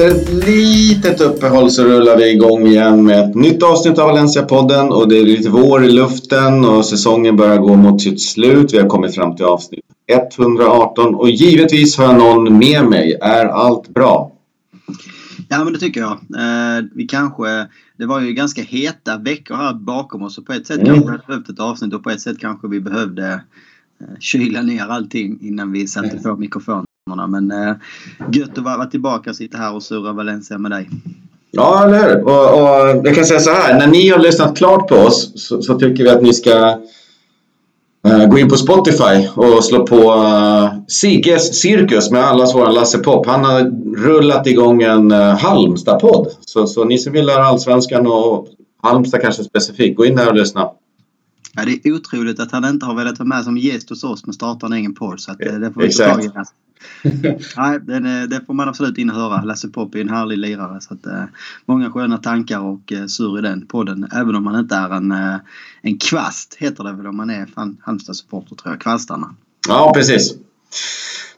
Efter ett litet uppehåll så rullar vi igång igen med ett nytt avsnitt av Valencia-podden och det är lite vår i luften och säsongen börjar gå mot sitt slut. Vi har kommit fram till avsnitt 118 och givetvis har jag någon med mig. Är allt bra? Ja men det tycker jag. Eh, vi kanske, det var ju ganska heta veckor här bakom oss och på ett sätt mm. kanske vi behövt ett avsnitt och på ett sätt kanske vi behövde eh, kyla ner allting innan vi satte på mikrofonen. Men eh, gött att vara tillbaka och sitta här och surra Valencia med dig. Ja, eller hur? Och, och jag kan säga så här. När ni har lyssnat klart på oss så, så tycker vi att ni ska eh, gå in på Spotify och slå på eh, Sigges cirkus med allas våran Lasse Pop. Han har rullat igång en eh, Halmstad-podd. Så, så ni som vill lära allsvenskan och Halmstad kanske specifikt, gå in där och lyssna. Ja, det är otroligt att han inte har velat vara med som gäst hos oss men starta en egen podd. Så att, det får vi ta tag i. Nej, det, det, får man absolut in och höra. Lasse Popp är en härlig lirare. Så att, eh, många sköna tankar och eh, sur i den podden. Även om man inte är en, eh, en kvast, heter det väl om man är Halmstad-supporter tror jag. Kvastarna. Ja, precis.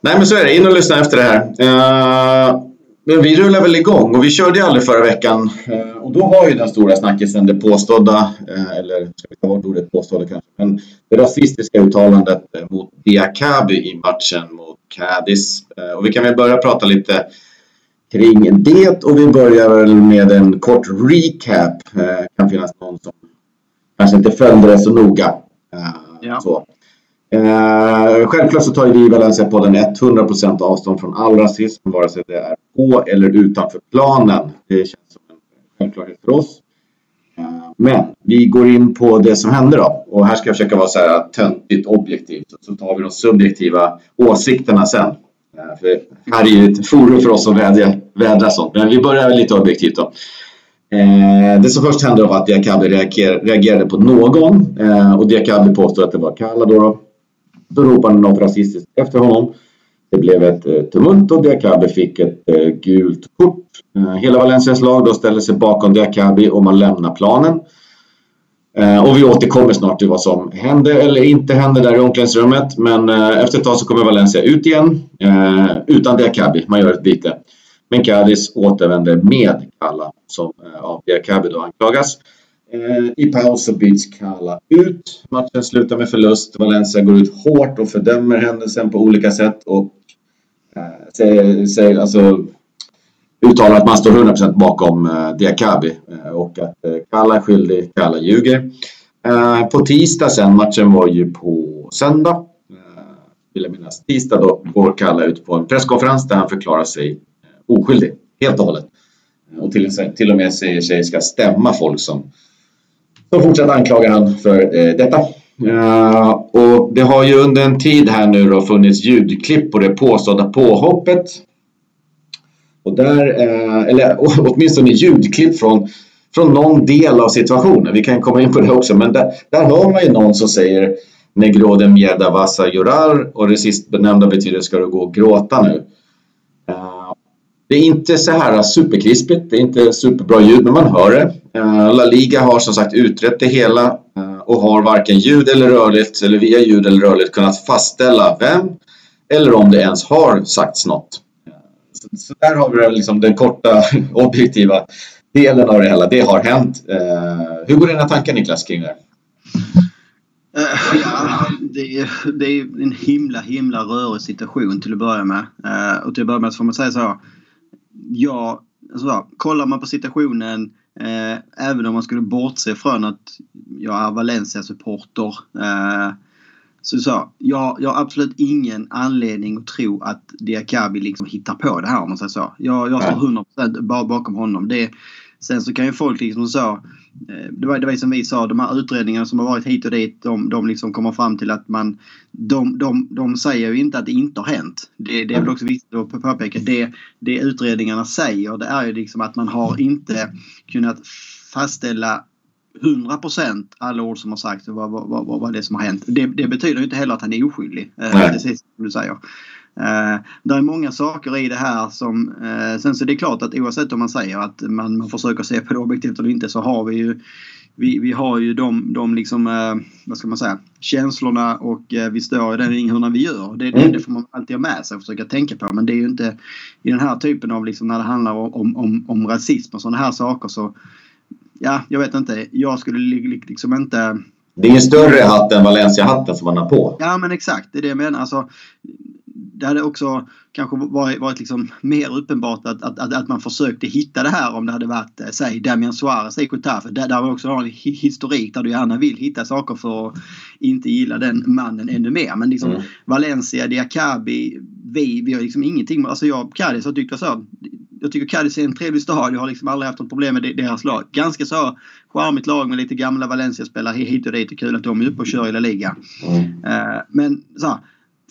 Nej, men så är det. In och lyssna efter det här. Uh, men vi rullar väl igång och vi körde ju aldrig förra veckan. Uh, och då var ju den stora snackisen det påstådda, uh, eller ska vi ta bort ordet påstådda kanske, men det rasistiska uttalandet mot Diakabi i matchen mot Cadiz. Eh, och vi kan väl börja prata lite kring det och vi börjar väl med en kort recap. Det eh, kan finnas någon som kanske inte följde det så noga. Eh, ja. Så. Eh, självklart så tar vi i Valencia-podden 100% avstånd från all rasism, vare sig det är på eller utanför planen. Det känns som en självklarhet för oss. Eh, men vi går in på det som hände då. Och här ska jag försöka vara så här töntigt objektivt. Så tar vi de subjektiva åsikterna sen. Eh, för här är ju ett forum för oss att vädra, vädra sånt. Men vi börjar lite objektivt då. Eh, det som först hände var att Diakabi reagerade på någon. Eh, och Diakabi påstod att det var Kalla. Då, då ropade något rasistiskt efter honom. Det blev ett eh, tumult och Diakabi fick ett eh, gult kort. Eh, hela Valencias lag då ställde sig bakom Diakabi och man lämnar planen. Och vi återkommer snart till vad som hände eller inte hände där i omklädningsrummet. Men efter ett tag så kommer Valencia ut igen utan Diakabi. Man gör ett byte. Men Cadiz återvänder med Kalla som av Diakabi då anklagas. Eh, I paus så byts Kalla ut. Matchen slutar med förlust. Valencia går ut hårt och fördömer händelsen på olika sätt och eh, säger, säger, alltså, uttalar att man står 100% bakom eh, Diakabi och att eh, Kalla är skyldig, Kalla ljuger. På tisdag sen, matchen var ju på söndag, vill jag minnas. Tisdag då går Kalla ut på en presskonferens där han förklarar sig oskyldig, helt och hållet. Och till, till och med säger sig ska stämma folk som, de fortsatte anklaga han för eh, detta. Uh, och det har ju under en tid här nu då funnits ljudklipp på det påstådda påhoppet. Och där, uh, eller åtminstone ljudklipp från, från någon del av situationen. Vi kan komma in på det också, men där, där hör man ju någon som säger Negrode de vassa jurar och det sist benämnda betyder ska du gå och gråta nu. Det är inte så här superkrispigt, det är inte superbra ljud, men man hör det. Eh, La Liga har som sagt utrett det hela eh, och har varken ljud eller rörligt eller via ljud eller rörligt kunnat fastställa vem eller om det ens har sagts något. Eh, så, där har vi liksom den korta objektiva delen av det hela. Det har hänt. Hur går dina tankar Niklas kring det? Uh, ja, det är, det är en himla himla rörig situation till att börja med. Uh, och till att börja med så får man säga så. Ja, alltså, kollar man på situationen Eh, även om man skulle bortse från att jag är Valencia-supporter. Eh, så, så jag, jag har absolut ingen anledning att tro att Diakabi liksom hittar på det här om man säger så. Jag, jag står 100% bara bakom honom. Det, sen så kan ju folk liksom så det var, det var som vi sa, de här utredningarna som har varit hit och dit, de, de liksom kommer fram till att man... De, de, de säger ju inte att det inte har hänt. Det, det är väl också viktigt att påpeka. Det, det utredningarna säger det är ju liksom att man har inte kunnat fastställa 100 procent alla ord som har sagts och vad, vad, vad, vad det som har hänt. Det, det betyder inte heller att han är oskyldig. Eh, Nej. Precis som du säger. Eh, det är många saker i det här som... Eh, sen så är det klart att oavsett om man säger att man, man försöker se på det objektivt eller inte så har vi ju vi, vi har ju de, de liksom, eh, vad ska man säga, känslorna och eh, vi står i den när vi gör. Det, det, Mm. det får man alltid ha med sig och försöka tänka på. Men det är ju inte i den här typen av, liksom, när det handlar om, om, om rasism och sådana här saker så, ja, jag vet inte. Jag skulle li- li- liksom inte Det är en större hatt än Valencia-hatten som man har på. Ja men exakt, det är det jag menar. Alltså, det hade också kanske varit, varit liksom mer uppenbart att, att, att, att man försökte hitta det här om det hade varit, eh, säg Damian Suarez i Getafe. Där, där också har en hi- historik där du gärna vill hitta saker för att inte gilla den mannen ännu mer. Men liksom Mm. Valencia, Diakabi, vi, vi har liksom ingenting. Alltså jag, Cadiz har tyckt så jag tycker Cadiz är en trevlig stad. Jag har liksom aldrig haft något problem med de- deras lag. Ganska så charmigt lag med lite gamla Valencia-spelare hit och dit. Det är kul att de är uppe och kör i La Liga. Mm. Eh, Men så här,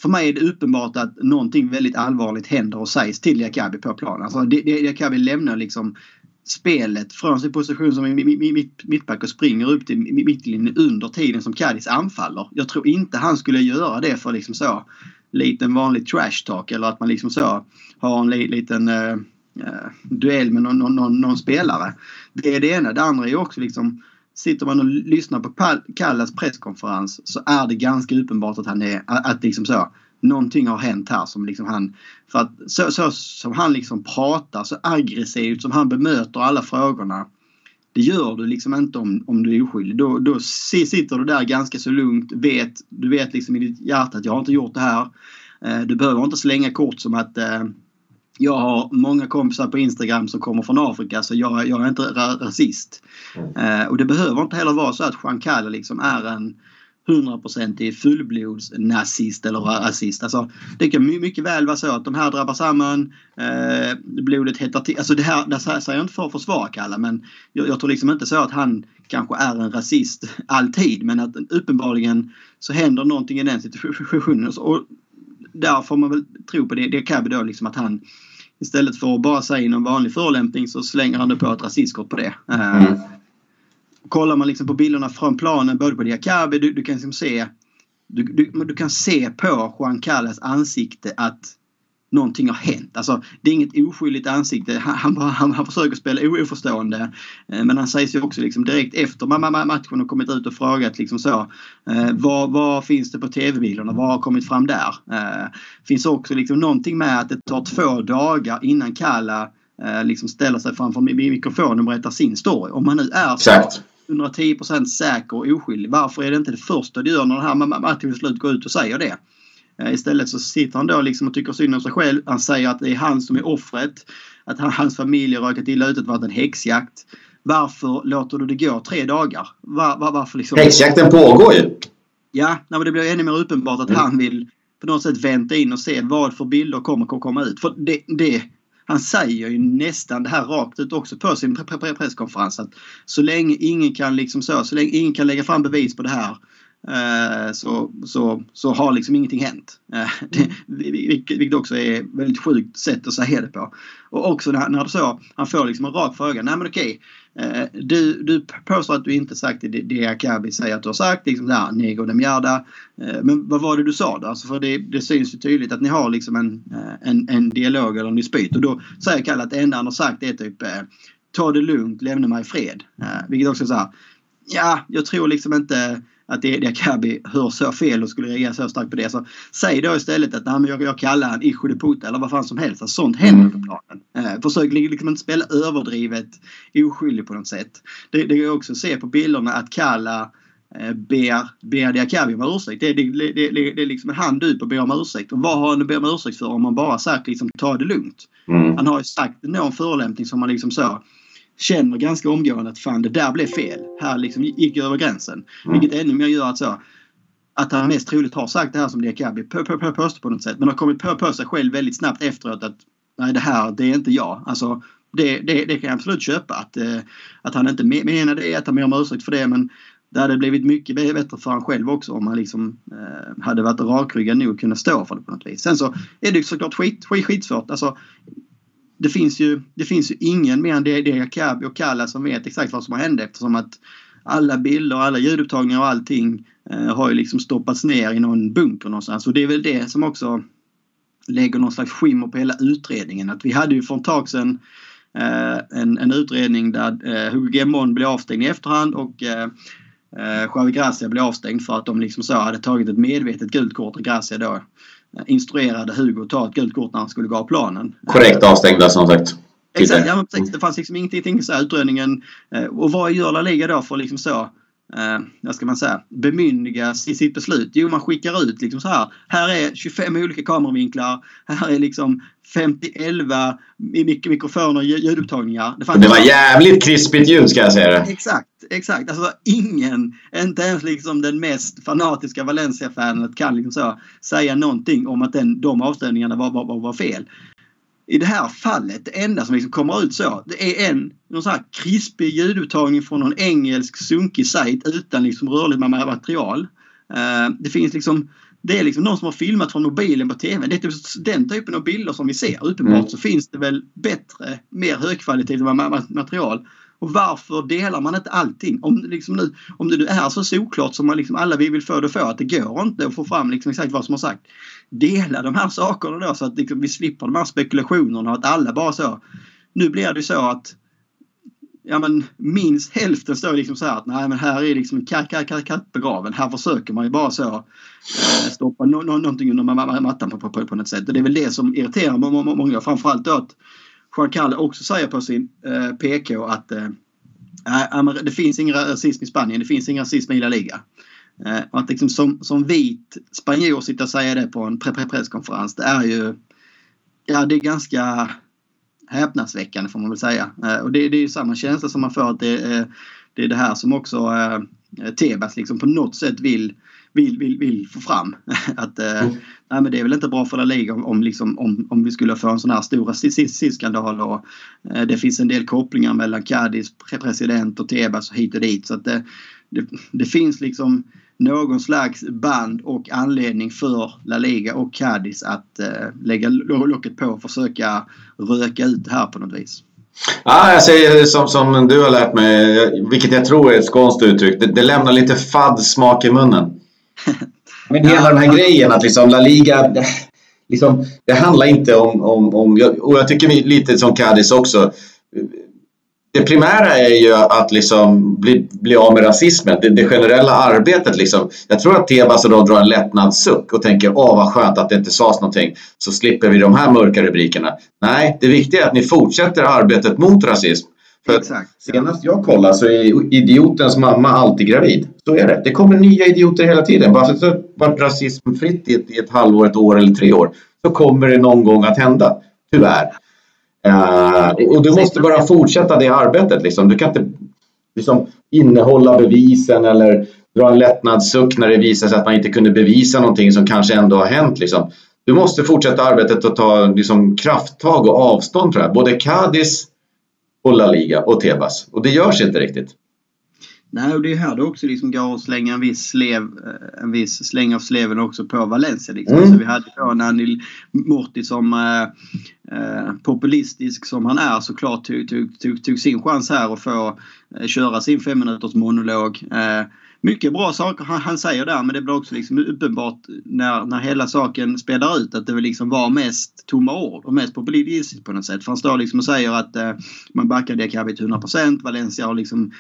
för mig är det uppenbart att någonting väldigt allvarligt händer och sägs till Diakabi på planen. Alltså, Diakabi lämnar liksom spelet från sin position som mitt- mittback och springer upp till mittlinjen under tiden som Cadiz anfaller. Jag tror inte han skulle göra det för liksom så liten vanlig trash talk eller att man liksom så har en liten eh, eh, duell med någon, någon, någon, någon spelare. Det är det ena. Det andra är ju också liksom Sitter man och lyssnar på Kallas presskonferens så är det ganska uppenbart att han är att, liksom så någonting har hänt här som liksom han för att så, så som han liksom pratar så aggressivt som han bemöter alla frågorna det gör du liksom inte om, om du är oskyldig. Då, då sitter du där ganska så lugnt. Vet, du vet liksom i ditt hjärta att jag har inte gjort det här. Eh, du behöver inte slänga kort som att eh, jag har många kompisar på Instagram som kommer från Afrika så jag, jag är inte ra rasist. Eh, och det behöver inte heller vara så att Juan Cala liksom är en 100% fullblodsnazist eller rasist. Alltså, det kan my- mycket väl vara så att de här drabbar samman, eh, blodet hettar till. Alltså det här, det här säger jag inte för att försvara Kalle men jag, jag tror liksom inte så att han kanske är en rasist alltid men att uppenbarligen så händer någonting i den situationen. Och, där får man väl tro på det. Det kan då liksom att han istället för att bara säga någon vanlig förolämpning så slänger han det på ett rasistkort på det. Eh, Mm. kollar man liksom på bilderna från planen både på Diakabi, du, du kan liksom se du, du, du kan se på Juan Callas ansikte att någonting har hänt. Alltså, det är inget oskyldigt ansikte. Han, han, han, försöker spela oförstående. Eh, Men han sägs ju också liksom direkt efter ma- ma- matchen och kommit ut och frågat liksom så. Eh, vad, vad finns det på tv-bilderna? Vad har kommit fram där? Eh, finns också liksom någonting med att det tar två dagar innan Kalla liksom ställer sig framför mi- mikrofonen och berättar sin story. Om man nu är så Exakt. 110% säker och oskyldig. Varför är det inte det första du gör när den här ma- matchen slut går ut och säger det? Eh, Istället så sitter han då liksom och tycker synd om sig själv. Han säger att det är han som är offret. Att han, hans familj har råkat illa ut, att det varit en häxjakt. Varför låter du det gå tre dagar? Var, var, varför liksom... Häxjakten pågår ju. Ja, men det blir ännu mer uppenbart att Mm. han vill på något sätt vänta in och se vad för bilder kommer kommer komma ut. För det, det, han säger ju nästan det här rakt ut också på sin pre- pre- presskonferens att så länge ingen kan liksom så, så länge ingen kan lägga fram bevis på det här så, så, så har liksom ingenting hänt. Eh, det, vilket, vilket också är väldigt sjukt sätt att säga det på. Och också när, när du så, han får liksom en rak fråga. Nej men okej. Eh, du, du påstår att du inte sagt det, det Akabi säger att du har sagt. Liksom där, nego de mjärda. Eh, men vad var det du sa då? Alltså för det, det syns ju tydligt att ni har liksom en, eh, en, en dialog eller en dispyt. Och då säger Kalle att det enda han har sagt är typ eh, Ta det lugnt, lämna mig i fred. Eh, vilket också är så här. Ja, jag tror liksom inte att det, det Akabi hör så fel och skulle reagera så starkt på det. Så säg då istället att nej, jag, jag kallar han Isho de Puta eller vad fan som helst. Alltså, sånt händer på planen. Eh, försök liksom inte spela överdrivet oskyldig på något sätt. Det, det går också att se på bilderna att Kalla eh, ber, ber Diakabi om ursäkt. Det, det, det, det, det är liksom en hand ut och ber om ursäkt. Och vad har han att be om ursäkt för om man bara sagt liksom ta det lugnt? Mm. Han har ju sagt någon förolämpning som man liksom så känner ganska omgående att fan det där blev fel. Här liksom gick jag över gränsen. Mm. Vilket ännu mer gör att så att han mest troligt har sagt det här som Diakabi på, på, på, påstår på något sätt. Men har kommit på, på sig själv väldigt snabbt efteråt att nej det här det är inte jag. Alltså det, det, det kan jag absolut köpa. Att, eh, att han inte me- menar det, att han ber om ursäkt för det. Men det hade blivit mycket bättre för han själv också om han liksom eh, hade varit rakryggad nog att kunna stå för det på något vis. Sen så är det såklart skit, skit, skitsvårt. Alltså, det finns ju, det finns ju ingen mer än det, Akabi och Kalla som vet exakt vad som har hänt eftersom att alla bilder, alla ljudupptagningar och allting eh, har ju liksom stoppats ner i någon bunker någonstans. Och det är väl det som också lägger någon slags skimmer på hela utredningen. Att vi hade ju för ett tag sedan eh, en, en utredning där eh, Hugo Gemon blev avstängd i efterhand och eh, Javi Gracia blev avstängd för att de liksom så hade tagit ett medvetet gult kort och Gracia då instruerade Hugo att ta ett gult kort när han skulle gå av planen. Korrekt avstängda som sagt. Exakt, ja, precis. Det fanns liksom ingenting så här utredningen. Och vad gör La Liga då för liksom så eh, vad ska man säga, bemyndigas i sitt beslut? Jo, man skickar ut liksom så här. Här är 25 olika kameravinklar. Här är liksom 50-11 mik mikrofoner och ljudupptagningar. Det, det var jävligt krispigt ljud ska jag säga det. Exakt, exakt. Alltså ingen, inte ens liksom den mest fanatiska Valencia-fanet kan liksom så säga någonting om att den, de avstängningarna var, var, var, var fel i det här fallet, det enda som liksom kommer ut så, det är en någon sån här krispig ljudupptagning från någon engelsk sunkig sajt utan liksom rörligt material. Uh, det finns liksom det är liksom någon som har filmat från mobilen på TV. Det är typ den typen av bilder som vi ser. Uppenbart mm. så finns det väl bättre, mer högkvalitativt material. Och varför delar man inte allting? Om, liksom nu, om det nu är så såklart som man liksom alla vi vill få det att få, att det går inte att få fram liksom exakt vad som har sagt. Dela de här sakerna då så att liksom vi slipper de här spekulationerna att alla bara så. Nu blir det så att ja men minst hälften står liksom så här att nej men här är liksom katt, katt, katt, katt begraven. Här försöker man ju bara så eh, stoppa no, no, någonting under mattan på, på, på, något sätt. Och det är väl det som irriterar många. Framförallt då att Jean Calle också säger på sin eh, PK att eh, det finns ingen rasism i Spanien, det finns ingen rasism i La Liga. Eh, att liksom som, som vit spanjor sitta och säga det på en presskonferens, det är ju ja, det är ganska häpnadsväckande får man väl säga. Eh, och det, det är ju samma känsla som man får att det, är, det är det här som också eh, Tebas liksom på något sätt vill vill, vill, vill få fram. att eh, mm. nej, men det är väl inte bra för La Liga om, om, liksom, om, om vi skulle få en sån här stor rasistskandal. Och, eh, det finns en del kopplingar mellan Cadiz president och Tebas hit och dit. Så att det, det, det finns liksom någon slags band och anledning för La Liga och Cadiz att eh, lägga locket på och försöka röka ut det här på något vis. Ja, jag säger som, som du har lärt mig, vilket jag tror är ett skånskt uttryck. Det, det lämnar lite fadd smak i munnen. Men hela den här grejen att liksom La Liga, liksom, det handlar inte om, om, om och jag tycker lite som Cadiz också. Det primära är ju att liksom bli, bli av med rasismen, det, det generella arbetet. Liksom. Jag tror att Tebas och de drar en lättnadssuck och tänker åh vad skönt att det inte sades någonting så slipper vi de här mörka rubrikerna. Nej, det viktiga är att ni fortsätter arbetet mot rasism. För Exakt, senast jag kollade så är idiotens mamma alltid gravid. Så är det. Det kommer nya idioter hela tiden. Bara för att det varit rasismfritt i ett, i ett halvår, ett år eller tre år så kommer det någon gång att hända. Tyvärr. Uh, och du måste bara fortsätta det arbetet. Liksom. Du kan inte liksom, innehålla bevisen eller dra en lättnadssuck när det visar sig att man inte kunde bevisa någonting som kanske ändå har hänt. Liksom. Du måste fortsätta arbetet och ta liksom, krafttag och avstånd från det Både Cadiz och La Liga och Tebas. Och det görs inte riktigt. Nej, och det är här det också liksom går att slänga en viss, slev, eh, en viss släng av sleven också på Valencia. Liksom. Mm. Så vi hade då Nanil Morti som eh, eh, populistisk som han är såklart tog, tog, tog, tog sin chans här att få eh, köra sin fem minuters monolog. Eh, mycket bra saker han, han, säger där men det blir också liksom uppenbart när, när hela saken spelar ut att det liksom var mest tomma ord och mest populistiskt på något sätt. För han står liksom och säger att eh, man backar Diakabi till 100%. Valencia har liksom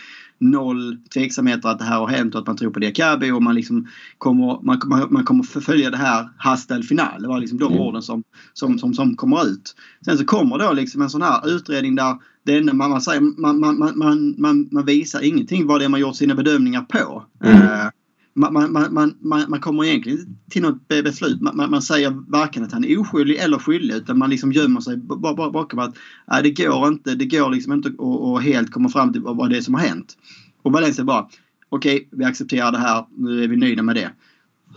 noll tveksamheter att det här har hänt och att man tror på Diakabi och man liksom kommer, man, man, man kommer förfölja det här hasta final. Det var liksom de mm. orden som, som, som, som kommer ut. Sen så kommer då liksom en sån här utredning där det enda man, man, säger, man, man, man, man, man visar ingenting vad det är man gjort sina bedömningar på. Mm. Uh, man, man, man, man, man kommer egentligen till något beslut. Man, man, säger varken att han är oskyldig eller skyldig utan man liksom gömmer sig bakom att nej, det går inte. Det går liksom inte att helt komma fram till vad det är som har hänt. Och Valencia bara okej, okay, vi accepterar det här. Nu är vi nöjda med det.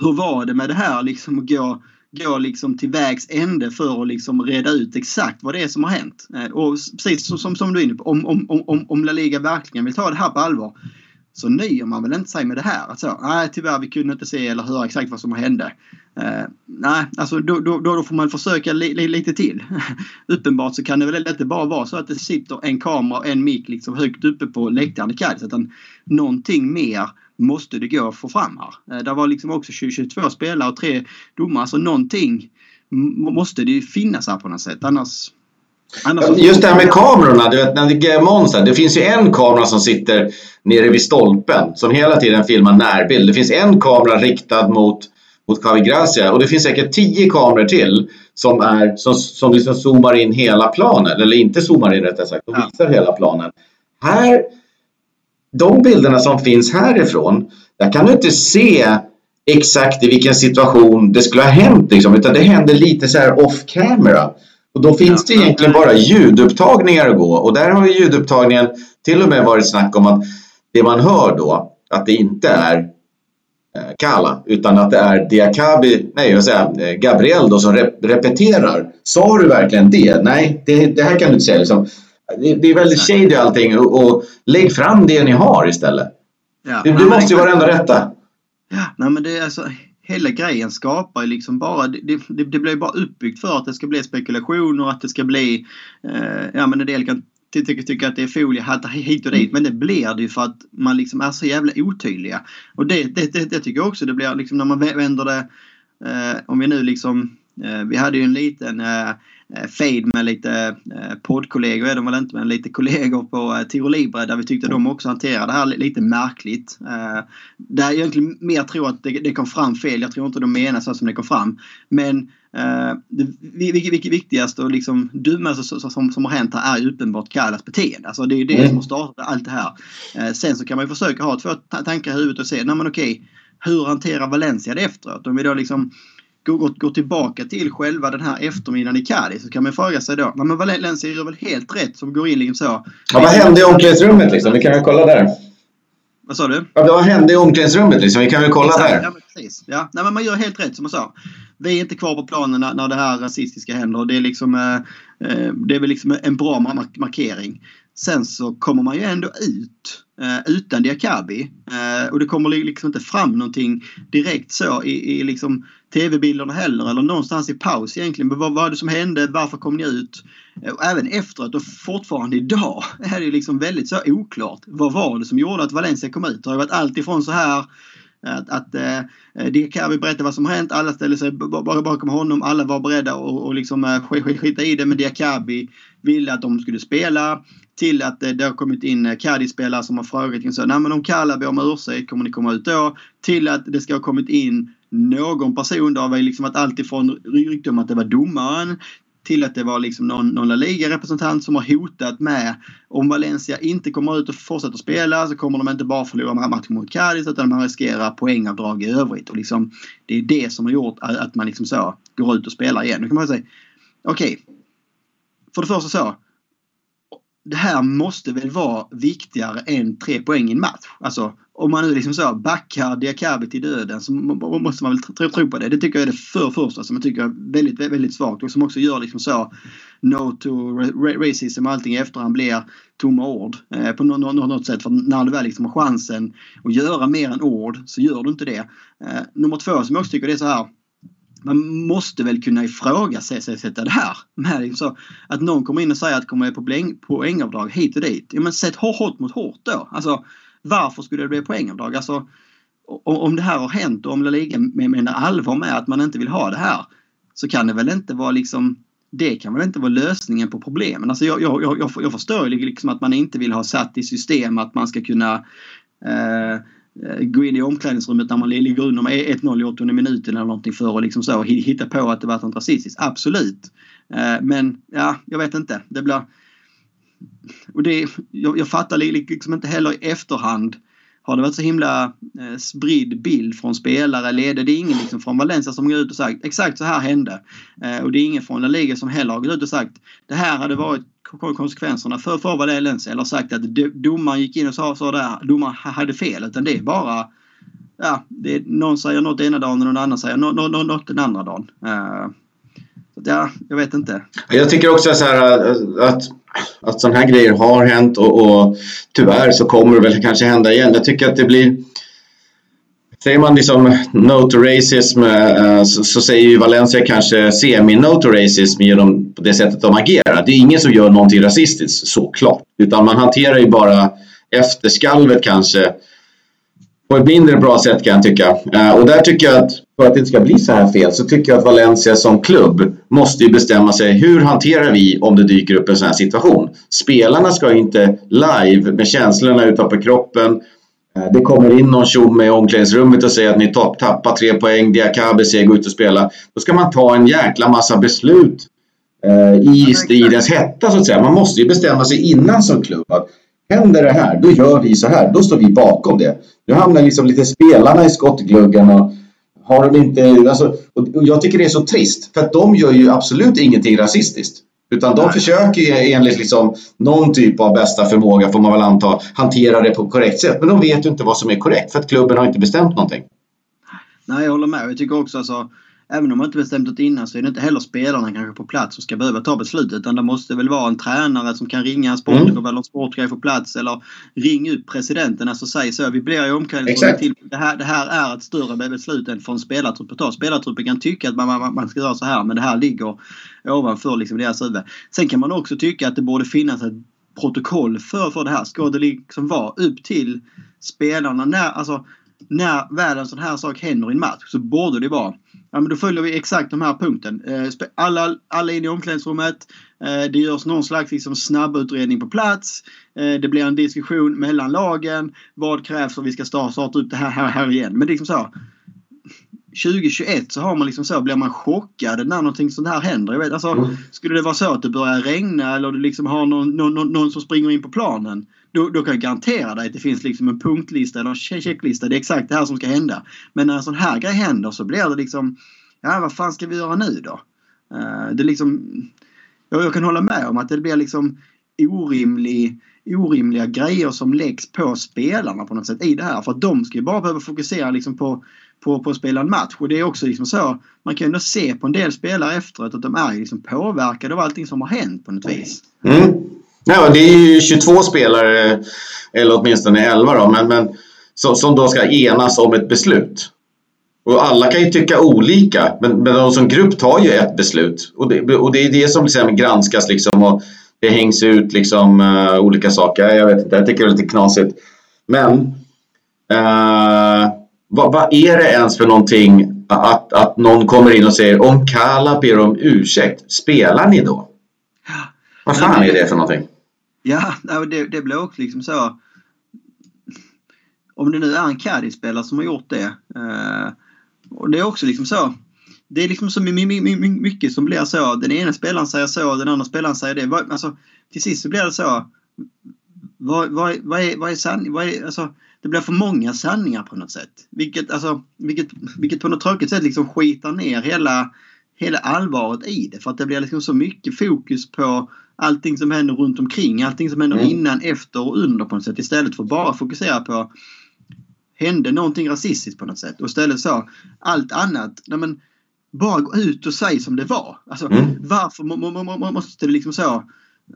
Hur var det med det här liksom att gå gå liksom till vägs ände för att liksom reda ut exakt vad det är som har hänt. Eh, och precis som, som du är inne på, om, om, om, om La Liga verkligen vill ta det här på allvar så nöjer man väl inte sig med det här. Alltså, nej, tyvärr, vi kunde inte se eller höra exakt vad som hände. Uh, nej, alltså då, då, då får man försöka li, li, lite till. Uppenbart så kan det väl inte bara vara så att det sitter en kamera och en mick liksom högt uppe på läktaren i Kajs, Utan någonting mer måste det gå att få fram här. Eh, uh, det var liksom också 22 spelare och tre domare. Så någonting måste det ju finnas här på något sätt. Annars Just det här med kamerorna, du vet när Monza, det finns ju en kamera som sitter nere vid stolpen som hela tiden filmar närbild. Det finns en kamera riktad mot, mot Javi Gracia och det finns säkert tio kameror till som, är, som, som liksom zoomar in hela planen, eller inte zoomar in rättare sagt, de visar hela planen. Här, de bilderna som finns härifrån, där kan du inte se exakt i vilken situation det skulle ha hänt liksom, utan det händer lite så här off camera. Och då finns det egentligen bara ljudupptagningar att gå och där har ju ljudupptagningen till och med varit snack om att det man hör då, att det inte är eh, Kala utan att det är Diakabi, nej jag säger eh, Gabriel då som rep repeterar. Sa du verkligen det? Nej, det, det här kan du inte säga. Liksom. Det, det, är väldigt shady allting och, och lägg fram det ni har istället. Ja, det, det måste ju vara det enda rätta. Ja, nej men det är alltså hela grejen skapar ju liksom bara, det, det, det blir bara uppbyggt för att det ska bli spekulationer, att det ska bli, eh, ja men en del kan tycka, tycka att det är foliehattar hit och dit. Men det blir det ju för att man liksom är så jävla otydliga. Och det, det, det, det tycker jag också det blir liksom när man vänder det, eh, om vi nu liksom, eh, vi hade ju en liten Eh, Eh, fade med lite eh, poddkollegor är de väl inte men lite kollegor på eh, Tiro Libre där vi tyckte de också hanterade det här lite märkligt. Där jag egentligen mer tror att det, kom fram fel. Jag tror inte de menar så som det kom fram. Men det vilket viktigaste och liksom dummaste som, som har hänt här är uppenbart Kallas beteende. Alltså det är det mm. som har startat allt det här. Sen så kan man ju försöka ha två tankar i huvudet och se, nej men okej, hur hanterar Valencia det efteråt? Om vi då liksom går, går tillbaka till själva den här eftermiddagen i Cadiz så kan man fråga sig då, men Valencia gör väl helt rätt som går in liksom så. Ja, vad hände i omklädningsrummet liksom? Vi kan väl kolla där. Vad sa du? Ja, vad hände i omklädningsrummet liksom? Vi kan väl kolla Exakt, där. Ja, men precis. Ja, nej, men man gör helt rätt som jag sa. Vi är inte kvar på planen när, när det här rasistiska händer. Och det, är liksom, eh, eh det är väl liksom en bra markering. Sen så kommer man ju ändå ut Eh, utan Diakabi. Eh, och det kommer liksom inte fram någonting direkt så i, i liksom tv-bilderna heller eller någonstans i paus egentligen. Vad var det som hände? Varför kom ni ut? Eh, och även efteråt och fortfarande idag är det liksom väldigt så oklart. Vad var det som gjorde att Valencia kom ut? Det har varit allt ifrån så här att, att eh, Diakabi berättade vad som har hänt. Alla ställde sig bakom honom. Alla var beredda att och liksom, eh, skita i det. Men Diakabi ville att de skulle spela till att det, det har kommit in eh, Cadiz-spelare som har frågat så, Nej, men om Kalla ber om ursäkt, kommer ni komma ut då? Till att det ska ha kommit in någon person. Det har liksom varit alltifrån rykte om att det var domaren till att det var liksom någon, någon La Liga-representant som har hotat med om Valencia inte kommer ut och fortsätter spela så kommer de inte bara förlora matchen mot Cadiz utan man riskerar poängavdrag i övrigt. Och liksom, det är det som har gjort att man liksom så går ut och spelar igen. Då kan man säga okej. Okay. För det första så det här måste väl vara viktigare än tre poäng i en match. Alltså om man nu liksom så backar Diakabi till döden så måste man väl tro, tro på det. Det tycker jag är det för första som jag tycker är väldigt, väldigt svagt och som också gör liksom så no to racism och allting i efterhand blir tomma ord eh, på något, något sätt. För när du väl liksom har chansen att göra mer än ord så gör du inte det. Eh, nummer två som jag också tycker det är så här man måste väl kunna ifrågasätta det här. Med så, att någon kommer in och säger att det kommer på poäng, poängavdrag hit och dit. Ja, men sätt hårt mot hårt då. Alltså, varför skulle det bli poängavdrag? Alltså, om det här har hänt och om La Liga menar allvar med att man inte vill ha det här så kan det väl inte vara liksom det kan väl inte vara lösningen på problemen. Alltså jag, jag, jag, jag förstår liksom att man inte vill ha satt i system att man ska kunna Eh, Eh, gå in i omklädningsrummet när man ligger under med 1-0 i 80 minuten eller någonting för att liksom så hitta på att det var något rasistiskt. Absolut. Eh, men ja, jag vet inte. Det blir... Och det, jag, jag fattar liksom inte heller i efterhand har det varit så himla eh, spridd bild från spelare, ledare. Det är ingen liksom från Valencia som går ut och sagt exakt så här hände. Eh, och det är ingen från La Liga som heller har gått ut och sagt det här hade varit konsekvenserna för, för Valencia eller sagt att domaren gick in och sa så där, domaren hade fel. Utan det är bara ja, det är, någon säger något ena dagen och någon annan säger något, något, något den andra dagen. Uh, ja, jag vet inte. Jag tycker också så här eh, att, att sådana här grejer har hänt och, och tyvärr så kommer det väl kanske hända igen. Jag tycker att det blir Säger man liksom no to racism eh, så, så säger ju Valencia kanske semi-no to racism genom det sättet de agerar. Det är ingen som gör någonting rasistiskt såklart. Utan man hanterar ju bara efterskalvet kanske på ett mindre bra sätt kan jag tycka. Eh, och där tycker jag att för att det inte ska bli så här fel så tycker jag att Valencia som klubb måste ju bestämma sig hur hanterar vi om det dyker upp en sån här situation. Spelarna ska ju inte live med känslorna utanpå kroppen. Eh, det kommer in någon tjomme i omklädningsrummet och säger att ni tappar tre poäng, Diakabe säger gå ut och spela. Då ska man ta en jäkla massa beslut eh, i stridens hetta så att säga. Man måste ju bestämma sig innan som klubb att händer det här, då gör vi så här. Då står vi bakom det. Nu hamnar liksom lite spelarna i skottgluggen och har de inte... Alltså, och jag tycker det är så trist för att de gör ju absolut ingenting rasistiskt. Utan de Nej. försöker ju enligt liksom någon typ av bästa förmåga, får man väl anta, hantera det på korrekt sätt. Men de vet ju inte vad som är korrekt för att klubben har inte bestämt någonting. Nej, jag håller med. Jag tycker också alltså även om man inte bestämt det innan så är det inte heller spelarna kanske på plats som ska behöva ta beslutet. Utan det måste väl vara en tränare som kan ringa en sportchef mm. eller en sportchef på plats eller ring ut presidenten. Alltså säg så. Vi blir i omklädningsrummet till. Det här, det här är ett större beslut än spelartrupp att ta. Spelartruppen kan tycka att man, man, man ska göra så här men det här ligger ovanför liksom deras huvud. Sen kan man också tycka att det borde finnas ett protokoll för, för det här. Ska det liksom vara upp till spelarna när, alltså, när väl en sån här sak händer i en match så borde det vara Ja, men då följer vi exakt de här punkten. Eh, alla, alla in i omklädningsrummet. Eh, det görs någon slags liksom snabbutredning på plats. Eh, det blir en diskussion mellan lagen. Vad krävs för att vi ska starta upp det här, här, här igen? Men liksom så. 2021 så har man liksom så, blir man chockad när någonting sånt här händer. Jag vet, alltså, mm. Skulle det vara så att det börjar regna eller du liksom har någon, någon, någon som springer in på planen. Då, då, kan jag garantera dig att det finns liksom en punktlista eller en checklista. Det är exakt det här som ska hända. Men när en sån här grej händer så blir det liksom Ja, vad fan ska vi göra nu då? Uh, det är liksom... Jag, jag kan hålla med om att det blir liksom orimlig orimliga grejer som läggs på spelarna på något sätt i det här. För att de ska ju bara behöva fokusera liksom på, på, på att spela en match. Och det är också liksom så. Man kan ju ändå se på en del spelare efteråt att de är liksom påverkade av allting som har hänt på något vis. Mm. Ja, det är ju 22 spelare, eller åtminstone 11 då, men, men som, som då ska enas om ett beslut. Och alla kan ju tycka olika, men, men de som grupp tar ju ett beslut. Och det, och det är det som liksom granskas liksom och det hängs ut liksom uh, olika saker. Jag vet inte, jag tycker det är lite knasigt. Men uh, vad, vad, är det ens för någonting att, att någon kommer in och säger om Kala ber om ursäkt, spelar ni då? Vad fan är det för någonting? Ja, det, det blir också liksom så. Om det nu är en Caddy-spelare som har gjort det. Eh, och det är också liksom så. Det är liksom så mycket som blir så. Den ena spelaren säger så, den andra spelaren säger det. Alltså, till sist så blir det så. Vad, vad, vad är, vad är sanning? alltså, det blir för många sanningar på något sätt. Vilket, alltså, vilket, vilket på något tråkigt sätt liksom skitar ner hela, hela allvaret i det. För att det blir liksom så mycket fokus på allting som händer runt omkring. Allting som händer mm. innan, efter och under på något sätt. Istället för att bara fokusera på hände någonting rasistiskt på något sätt. Och istället så allt annat. Nej men, bara gå ut och säg som det var. Alltså, mm. Varför måste det liksom så?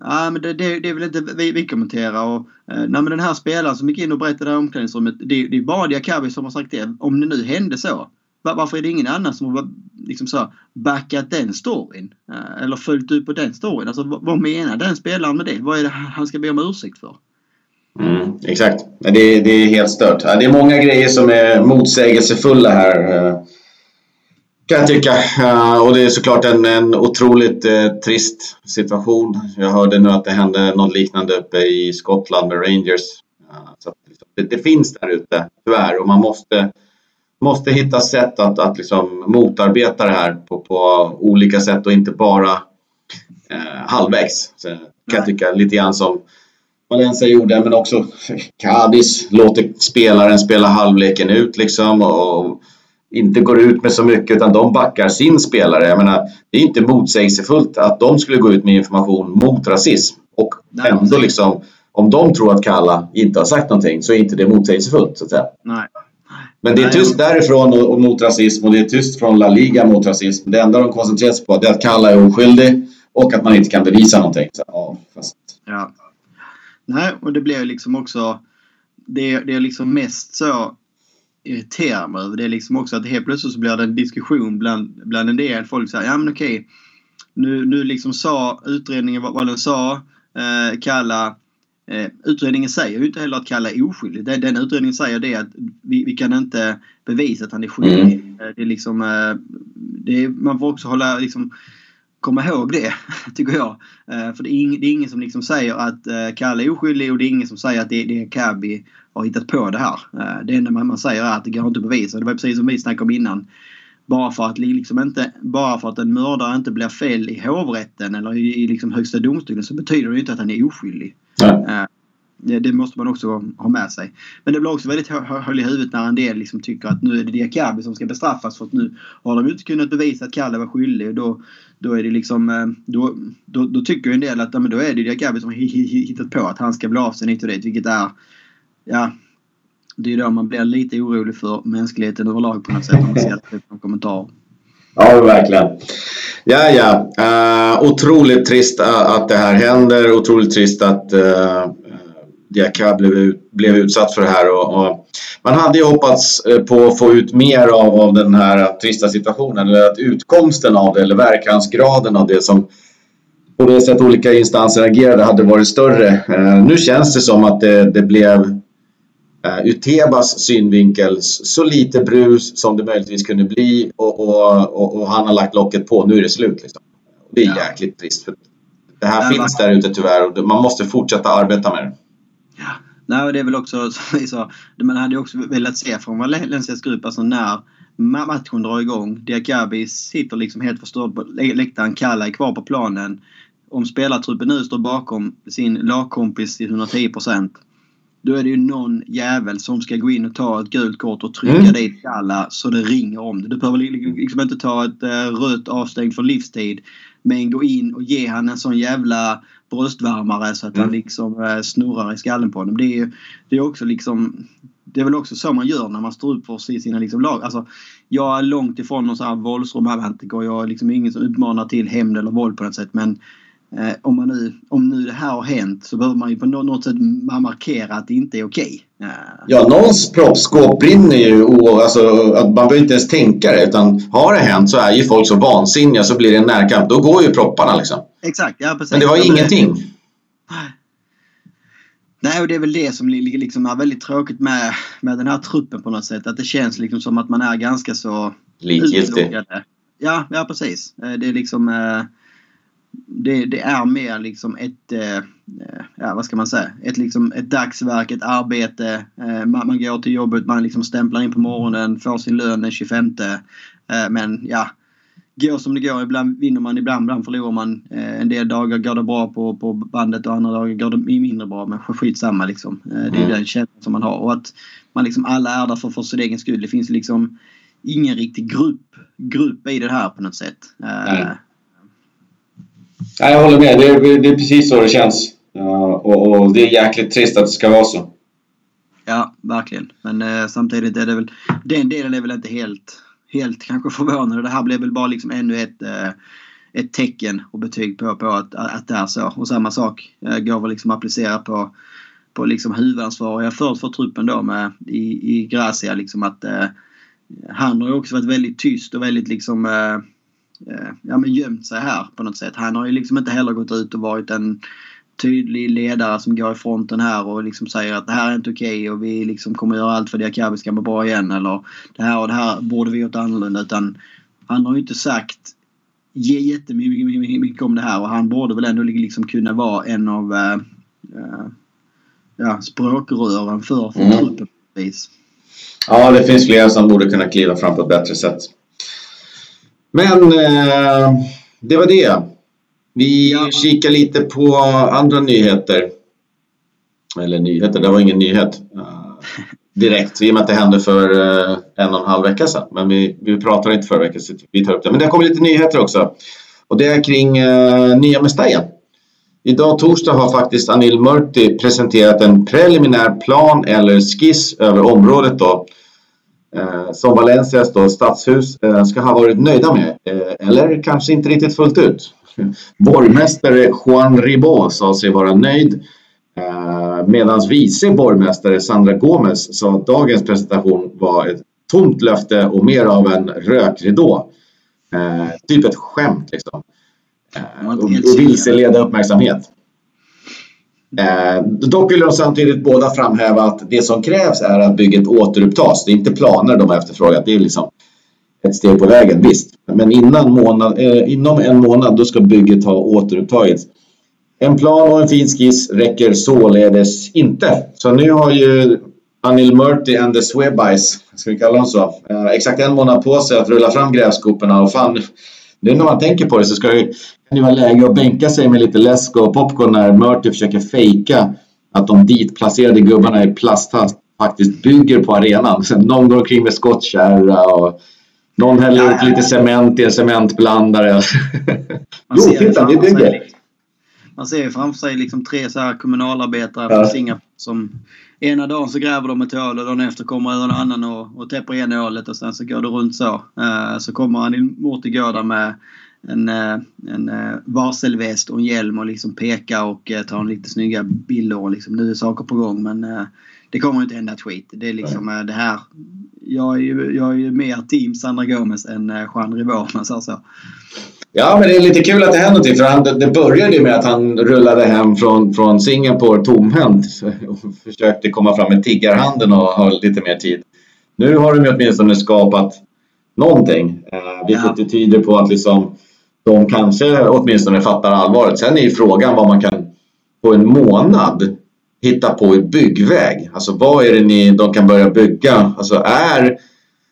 Ja, men det, det, det vill inte vi, vi kommentera. Och, eh, nej, men den här spelaren som gick in och berättade i omklädningsrummet. Det, det är bara Diakabi som har sagt det. Om det nu hände så. Varför är det ingen annan som har liksom så, backat den storyn? Eh, eller följt upp på den storyn? Alltså, vad, vad menar den spelaren med det? Vad är det han ska be om ursäkt för? Mm, exakt. Det är, det är helt stört. Det är många grejer som är motsägelsefulla här. Eh, kan jag tycka. Eh, och det är såklart en, en otroligt eh, trist situation. Jag hörde nu att det hände något liknande uppe i Skottland med Rangers. Så det, det, finns där ute, tyvärr. Och man måste, måste hitta sätt att, att liksom motarbeta det här på, på olika sätt och inte bara eh, halvvägs. Så kan jag tycka lite grann som Valencia gjorde, men också Cadiz låter spelaren spela halvleken ut liksom och inte går ut med så mycket utan de backar sin spelare. Jag menar, det är inte motsägelsefullt att de skulle gå ut med information mot rasism och Nej, ändå liksom om de tror att Kalla inte har sagt någonting så är inte det motsägelsefullt så att säga. Nej. Men det är tyst därifrån och, och mot rasism och det är tyst från La Liga mot rasism. Det enda de koncentrerar sig på är att Kalla är oskyldig och att man inte kan bevisa någonting. Så, ja, fast... ja. Nej, och det blir liksom också... Det, det är liksom mest så irriterar mig över det är liksom också att helt plötsligt så blir det en diskussion bland, bland en del folk. säger ja men okej. Nu, nu liksom sa utredningen vad, vad den sa. Eh, Kalla eh, Utredningen säger ju inte heller att Kalla är oskyldig. Den, den utredningen säger det att vi, vi kan inte bevisa att han är skyldig. Mm. Det är liksom, eh, det är, man får också hålla liksom, komma ihåg det, tycker jag. Eh, för det är, ing, det är ingen som liksom säger att eh, Kalle är oskyldig och det är ingen som säger att det, det är Kabi har hittat på det här. Eh, det enda man, man säger är att det går inte att bevisa. Det var precis som vi snackade om innan. Bara för att, liksom inte, bara för att en mördare inte blir fel i hovrätten eller i, i liksom högsta domstolen så betyder det inte att han är oskyldig. Eh, det, det, måste man också ha med sig. Men det blir också väldigt höll i huvudet när en del liksom tycker att nu är det Diakabi som ska bestraffas för att nu har de inte kunnat bevisa att Kalle var skyldig. Och då, då är det liksom, eh, då, då, då tycker en del att ja, men då är det Diakabi som har hittat på att han ska bli avstängd hit och dit. Vilket är, ja, det är då man blir lite orolig för mänskligheten överlag på något sätt om man ser det kommentarer. Ja, verkligen. Ja, ja. Uh, otroligt trist att det här händer. Otroligt trist att eh, eh, uh, Diaka blev, blev utsatt för det här. Och, och, man hade ju hoppats på att få ut mer av, av den här trista situationen. Eller att utkomsten av det, eller verkansgraden av det som på det sätt olika instanser agerade hade varit större. Uh, nu känns det som att det, det blev ur Tebas synvinkel så lite brus som det möjligtvis kunde bli och, och, och, och han har lagt locket på. Nu är det slut. Liksom. Det är ja. jäkligt trist. För det här ja, finns där ute tyvärr och man måste fortsätta arbeta med det. Ja. Nej, det är väl också som vi sa, man hade också velat se från Valencias grupp, alltså när matchen drar igång. Diakabi sitter liksom helt förstörd på läktaren. Kalla är kvar på planen. Om spelartruppen nu står bakom sin lagkompis till 110 procent då är det ju någon jävel som ska gå in och ta ett gult kort och trycka mm. dit alla så det ringer om det. Du behöver liksom inte ta ett uh, rött avstängt för livstid. Men gå in och ge han en sån jävla bröstvärmare så att mm. han liksom uh, snurrar i skallen på honom. Det är, det är också liksom det är väl också så man gör när man står upp för sina liksom lag. Alltså, jag är långt ifrån någon sån här våldsromantiker. Jag är liksom ingen som uppmanar till hämnd eller våld på något sätt. Men Eh, om, man nu, om nu det här har hänt så behöver man ju på något sätt markera att det inte är okej. Okay. Eh. Ja, någons proppskåp brinner ju och alltså, att man behöver inte ens tänka det utan har det hänt så är ju folk så vansinniga så blir det en närkamp. Då går ju propparna liksom. Exakt, ja precis. Men det var ja, ingenting. Det... Nej, och det är väl det som liksom är väldigt tråkigt med, med den här truppen på något sätt. Att det känns liksom som att man är ganska så Likgiltig. Ja, ja precis. Eh, det är liksom det, det, är mer liksom ett, eh, ja vad ska man säga, ett, liksom ett dagsverk, ett arbete. Eh, man, man, går till jobbet, man liksom stämplar in på morgonen, får sin lön den 25. Eh, men ja, går som det går. Ibland vinner man, ibland, ibland förlorar man. Eh, en del dagar går det bra på, på bandet och andra dagar går det mindre bra. Men skitsamma liksom. Eh, det är mm. den känslan som man har. Och att man liksom alla är där för, för sin egen skull. Det finns liksom ingen riktig grupp, grupp i det här på något sätt. Nej. Nej, jag håller med. Det är, det är precis så det känns. Uh, och, och, det är jäkligt trist att det ska vara så. Ja, verkligen. Men uh, samtidigt är det väl... Den delen är väl inte helt, helt kanske förvånande. Det här blev väl bara liksom ännu ett, uh, ett tecken och betyg på, på att, att det är så. Och samma sak eh, går väl liksom att applicera på, på liksom huvudansvariga för, för truppen då med i, i Gracia. Liksom att, han har ju också varit väldigt tyst och väldigt liksom Eh, ja, men gömt sig här på något sätt. Han har ju liksom inte heller gått ut och varit en tydlig ledare som går i fronten här och liksom säger att det här är inte okej okay och vi liksom kommer göra allt för att Diakabi ska må bra igen eller det här och det här borde vi gjort annorlunda utan han har ju inte sagt jättemycket om det här och han borde väl ändå liksom kunna vara en av äh, ja, språkrören för, för mm. truppen. Ja, det finns flera som borde kunna kliva fram på ett bättre sätt. Men eh, det var det. Vi ja. kikar lite på andra nyheter. Eller nyheter, det var ingen nyhet eh, direkt i och med att det hände för eh, en och en halv vecka sedan. Men vi, vi pratade inte förra veckan så vi tar upp det. Men det har kommit lite nyheter också. Och det är kring eh, nya Mestalla. Idag torsdag har faktiskt Anil Murti presenterat en preliminär plan eller skiss över området då eh, som Valencias då, stadshus eh, ska ha varit nöjda med. Eh, eller kanske inte riktigt fullt ut. Borgmästare Juan Ribó sa sig vara nöjd eh, medan vice borgmästare Sandra Gomez sa att dagens presentation var ett tomt löfte och mer av en rökridå. Eh, typ ett skämt liksom. Eh, och, och vilseleda uppmärksamhet. Eh, dock vill de samtidigt båda framhäva att det som krävs är att bygget återupptas. Det är inte planer de har efterfrågat. Det är liksom ett steg på vägen, visst. Men innan månad, eh, inom en månad då ska bygget ha återupptagits. En plan och en fin skiss räcker således inte. Så nu har ju Anil Murti and the Swebice, ska vi kalla dem så, eh, exakt en månad på sig att rulla fram grävskoporna och fan, nu när man tänker på det så ska det, kan det vara läge att bänka sig med lite läsk och popcorn när Murti försöker fejka att de ditplacerade gubbarna i plasthast faktiskt bygger på arenan. Sen någon går omkring med skottkärra och någon häller ut lite cement i en cementblandare. jo, titta, vi bygger. Man ser ju framför sig liksom tre så här kommunalarbetare ja. från Singapore som ena dagen så gräver de ett hål och dagen efter kommer en annan och, och täpper igen hålet och sen så går det runt så. Uh, så kommer han emot mot där med en, uh, en uh, varselväst och en hjälm och liksom pekar och uh, tar en lite snygga bilder och liksom nu är saker på gång men det kommer inte hända ett skit. Det är liksom det här. Jag är ju, jag är ju mer team Sandra Gomez än Juan Rivard om man säger så. Ja, men det är lite kul att det händer någonting. För han, det började ju med att han rullade hem från, från Singapore tomhänt och försökte komma fram med tiggarhanden och ha lite mer tid. Nu har de ju åtminstone skapat någonting, eh, vilket ja. tyder på att liksom, de kanske åtminstone fattar allvaret. Sen är ju frågan vad man kan på en månad hitta på i byggväg. Alltså vad är det ni, de kan börja bygga? Alltså är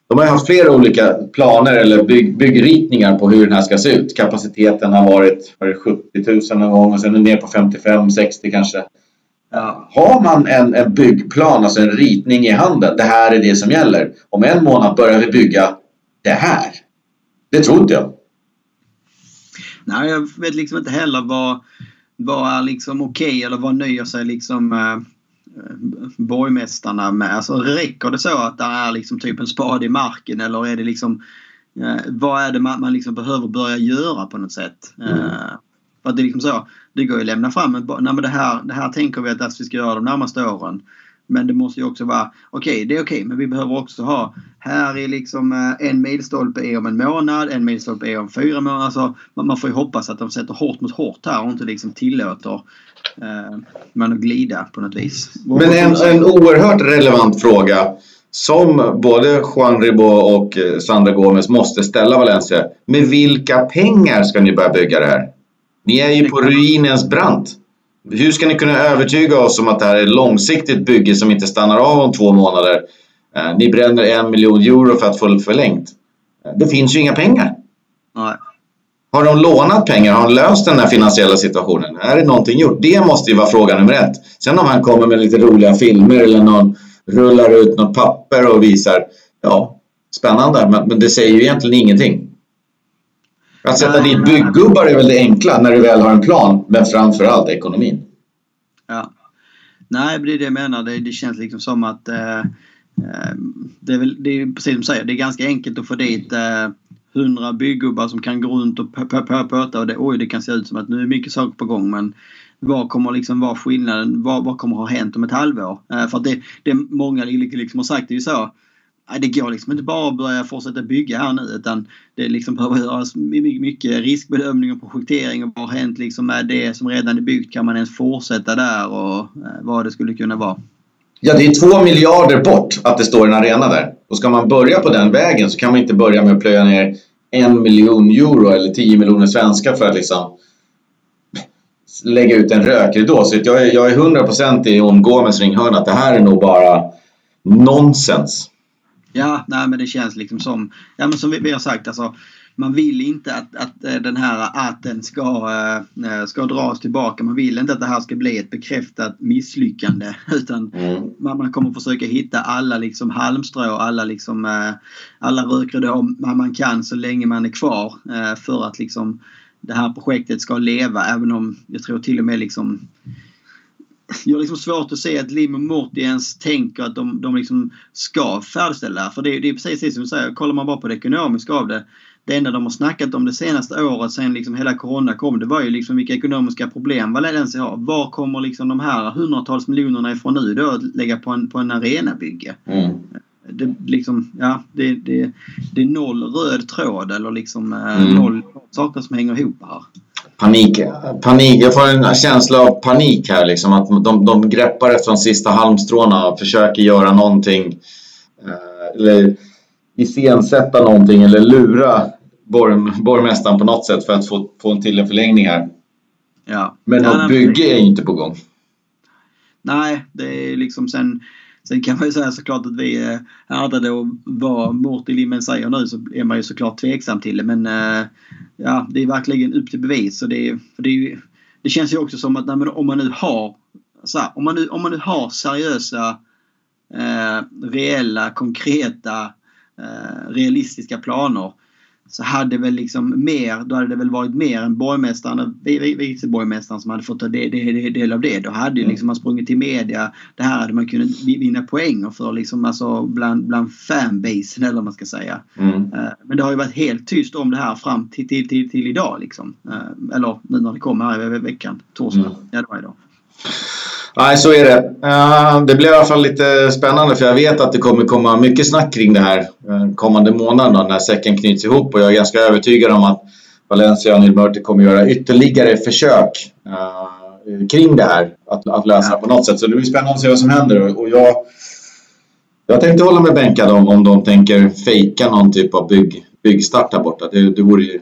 de har haft flera olika planer eller bygg, byggritningar på hur den här ska se ut. Kapaciteten har varit var 70 000 någon gång och sen är ner på 55, 60 kanske. Ja. Har man en, en byggplan, alltså en ritning i handen, det här är det som gäller. Om en månad börjar vi bygga det här. Det tror inte jag. Nej, jag vet liksom inte heller vad, vad är liksom okej okay, eller vad nöjer sig liksom eh, borgmästarna med? Alltså räcker det så att det är liksom typ en spade i marken eller är det liksom eh, vad är det man, man liksom behöver börja göra på något sätt? Mm. Eh, för det är liksom så, det går ju att lämna fram en, nej men det här, det här tänker vi att vi ska göra de närmaste åren. Men det måste ju också vara, okej okay, det är okej okay, men vi behöver också ha, här är liksom eh, en milstolpe är om en månad, en milstolpe är om fyra månader. Alltså, man får ju hoppas att de sätter hårt mot hårt här och inte liksom tillåter eh, man att glida på något vis. Men en, en oerhört relevant fråga som både Juan Ribo och eh, Sandra Gomes måste ställa Valencia. Med vilka pengar ska ni börja bygga det här? Ni är ju på ruinens brant. Hur ska ni kunna övertyga oss om att det här är ett långsiktigt bygge som inte stannar av om två månader? Eh, ni bränner en miljon euro för att få det förlängt. Eh, det finns ju inga pengar. Nej. Har de lånat pengar? Har de löst den här finansiella situationen? Är det någonting gjort? Det måste ju vara fråga nummer ett. Sen om han kommer med lite roliga filmer eller någon rullar ut något papper och visar. Ja, spännande, men, men det säger ju egentligen ingenting. Att sätta dit bygggubbar är väl det enkla när du väl har en plan, men framförallt ekonomin. Ja. Nej, det är det jag menar. Det, det känns liksom som att eh, eh det, är väl, det är precis som du säger, det är ganska enkelt att få dit eh, hundra byggubbar som kan gå runt och pöta och det, oj, det kan se ut som att nu är mycket saker på gång men vad kommer liksom vara skillnaden? Vad, vad kommer ha hänt om ett halvår? Eh, för att det, det många liksom har sagt det är ju så det går liksom inte bara att börja fortsätta bygga här nu utan det liksom behöver göras mycket riskbedömning och projektering och vad har hänt liksom med det som redan är byggt? Kan man ens fortsätta där och eh, vad det skulle kunna vara? Ja, det är två miljarder bort att det står en arena där. Och ska man börja på den vägen så kan man inte börja med att plöja ner en miljon euro eller tio miljoner svenskar för att liksom lägga ut en rökridå. Så jag är, jag är 100% i om Gomes ringhörna att det här är nog bara nonsens. Ja, nej men det känns liksom som, ja men som vi, vi har sagt alltså man vill inte att, att eh, den här atten ska, äh, ska dras tillbaka. Man vill inte att det här ska bli ett bekräftat misslyckande. Utan mm. man, man kommer försöka hitta alla liksom halmstrå, alla, liksom, alla rökridåer man, kan så länge man är kvar. För att liksom det här projektet ska leva. Även om jag tror till och med liksom jag har liksom svårt att se att Lim och Morty ens tänker att de, de liksom ska färdigställa. För det, det är precis som du säger, kollar man bara på det ekonomiska av det det enda de har snackat om det senaste året sen liksom hela Corona kom det var ju liksom vilka ekonomiska problem Valencia har. Var kommer liksom de här hundratals miljonerna ifrån nu då att lägga på en, på en arenabygge? Mm. Det, liksom, ja, det, det, det är noll röd tråd eller liksom eh, mm. noll saker som hänger ihop här. Panik, panik. Jag får en känsla av panik här. Liksom, att de, de greppar efter de sista halmstråna och försöker göra någonting. Eh, eller iscensätta någonting eller lura borg, borgmästaren på något sätt för att få, få en till en förlängning här. Ja. Men ja, något bygge är inte på gång. Nej, det är liksom sen... Sen kan man ju säga såklart att vi eh, är härdade och vad Morty Limmen säger nu så är man ju såklart tveksam till det. Men eh, ja, det är verkligen upp till bevis. Så det, för det, är, det känns ju också som att nej, om man nu har så här, om, man nu, om man nu har seriösa, eh, reella, konkreta, eh, realistiska planer så hade väl liksom mer, då hade det väl varit mer än borgmästaren, vice borgmästaren som hade fått ta del, del, del av det. Då hade ju mm. liksom man sprungit till media. Det här hade man kunnat vinna poäng för liksom alltså bland, bland fanbasen eller vad man ska säga. Mm. Eh, men det har ju varit helt tyst om det här fram till, till, till, till idag liksom. Eh, eller nu när det kommer här i veckan, torsdag. Mm. Ja, det var idag. Nej, så är det. Eh, det blir i alla fall lite spännande för jag vet att det kommer komma mycket snack kring det här eh, kommande månaden när säcken knyts ihop och jag är ganska övertygad om att Valencia och Neil Murty kommer göra ytterligare försök eh, kring det här. Att, att lösa ja. på något sätt. Så det blir spännande att se vad som händer. Och jag, jag tänkte hålla mig bänkad om, om de tänker fejka någon typ av bygg, byggstart där borta. Det, det vore ju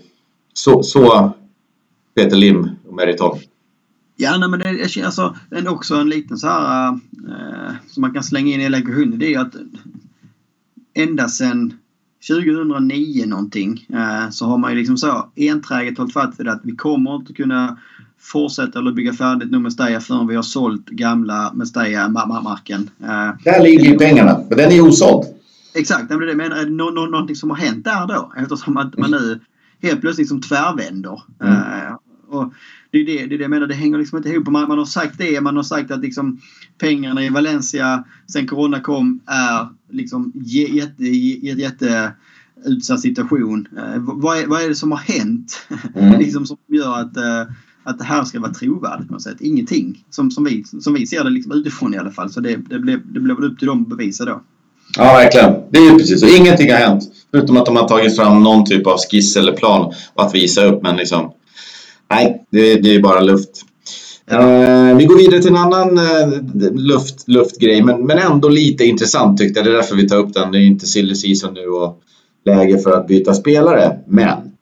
så, så Peter Lim och Meriton. Ja, nej, men det är alltså, också en liten så här eh, som man kan slänga in i lektionen. Det är ju att ända sedan 2009 någonting eh, så har man ju liksom så enträget hållit fast vid att vi kommer inte kunna fortsätta eller bygga färdigt nu Mestalla förrän vi har sålt gamla Mestalla-marken. Eh, Där ligger ju pengarna, för den är osåld. Exakt, det är det. no, no, någonting som har hänt där då eftersom att man nu helt plötsligt som tvärvänder. Mm. Eh, och det är det, det är det jag menar, det hänger liksom inte ihop. Man, man har sagt det, man har sagt att liksom pengarna i Valencia sen Corona kom är liksom jätte, jätte, jätte utsatt situation. Eh, vad, är, vad är det som har hänt mm. liksom, som gör att, eh, att det här ska vara trovärdigt på något sätt? Ingenting. Som, som, vi, som vi ser det liksom utifrån i alla fall. Så det, det, blev, det blev upp till dem att bevisa då. Ja, verkligen. Det är ju precis så. Ingenting har hänt. Förutom att de har tagit fram någon typ av skiss eller plan att visa upp. Men liksom, Nej, det, det är bara luft. Ja. Uh, vi går vidare till en annan uh, luft, luftgrej, men, men ändå lite intressant tyckte jag. Det är därför vi tar upp den. Det är inte silly season nu och läge för att byta spelare. Men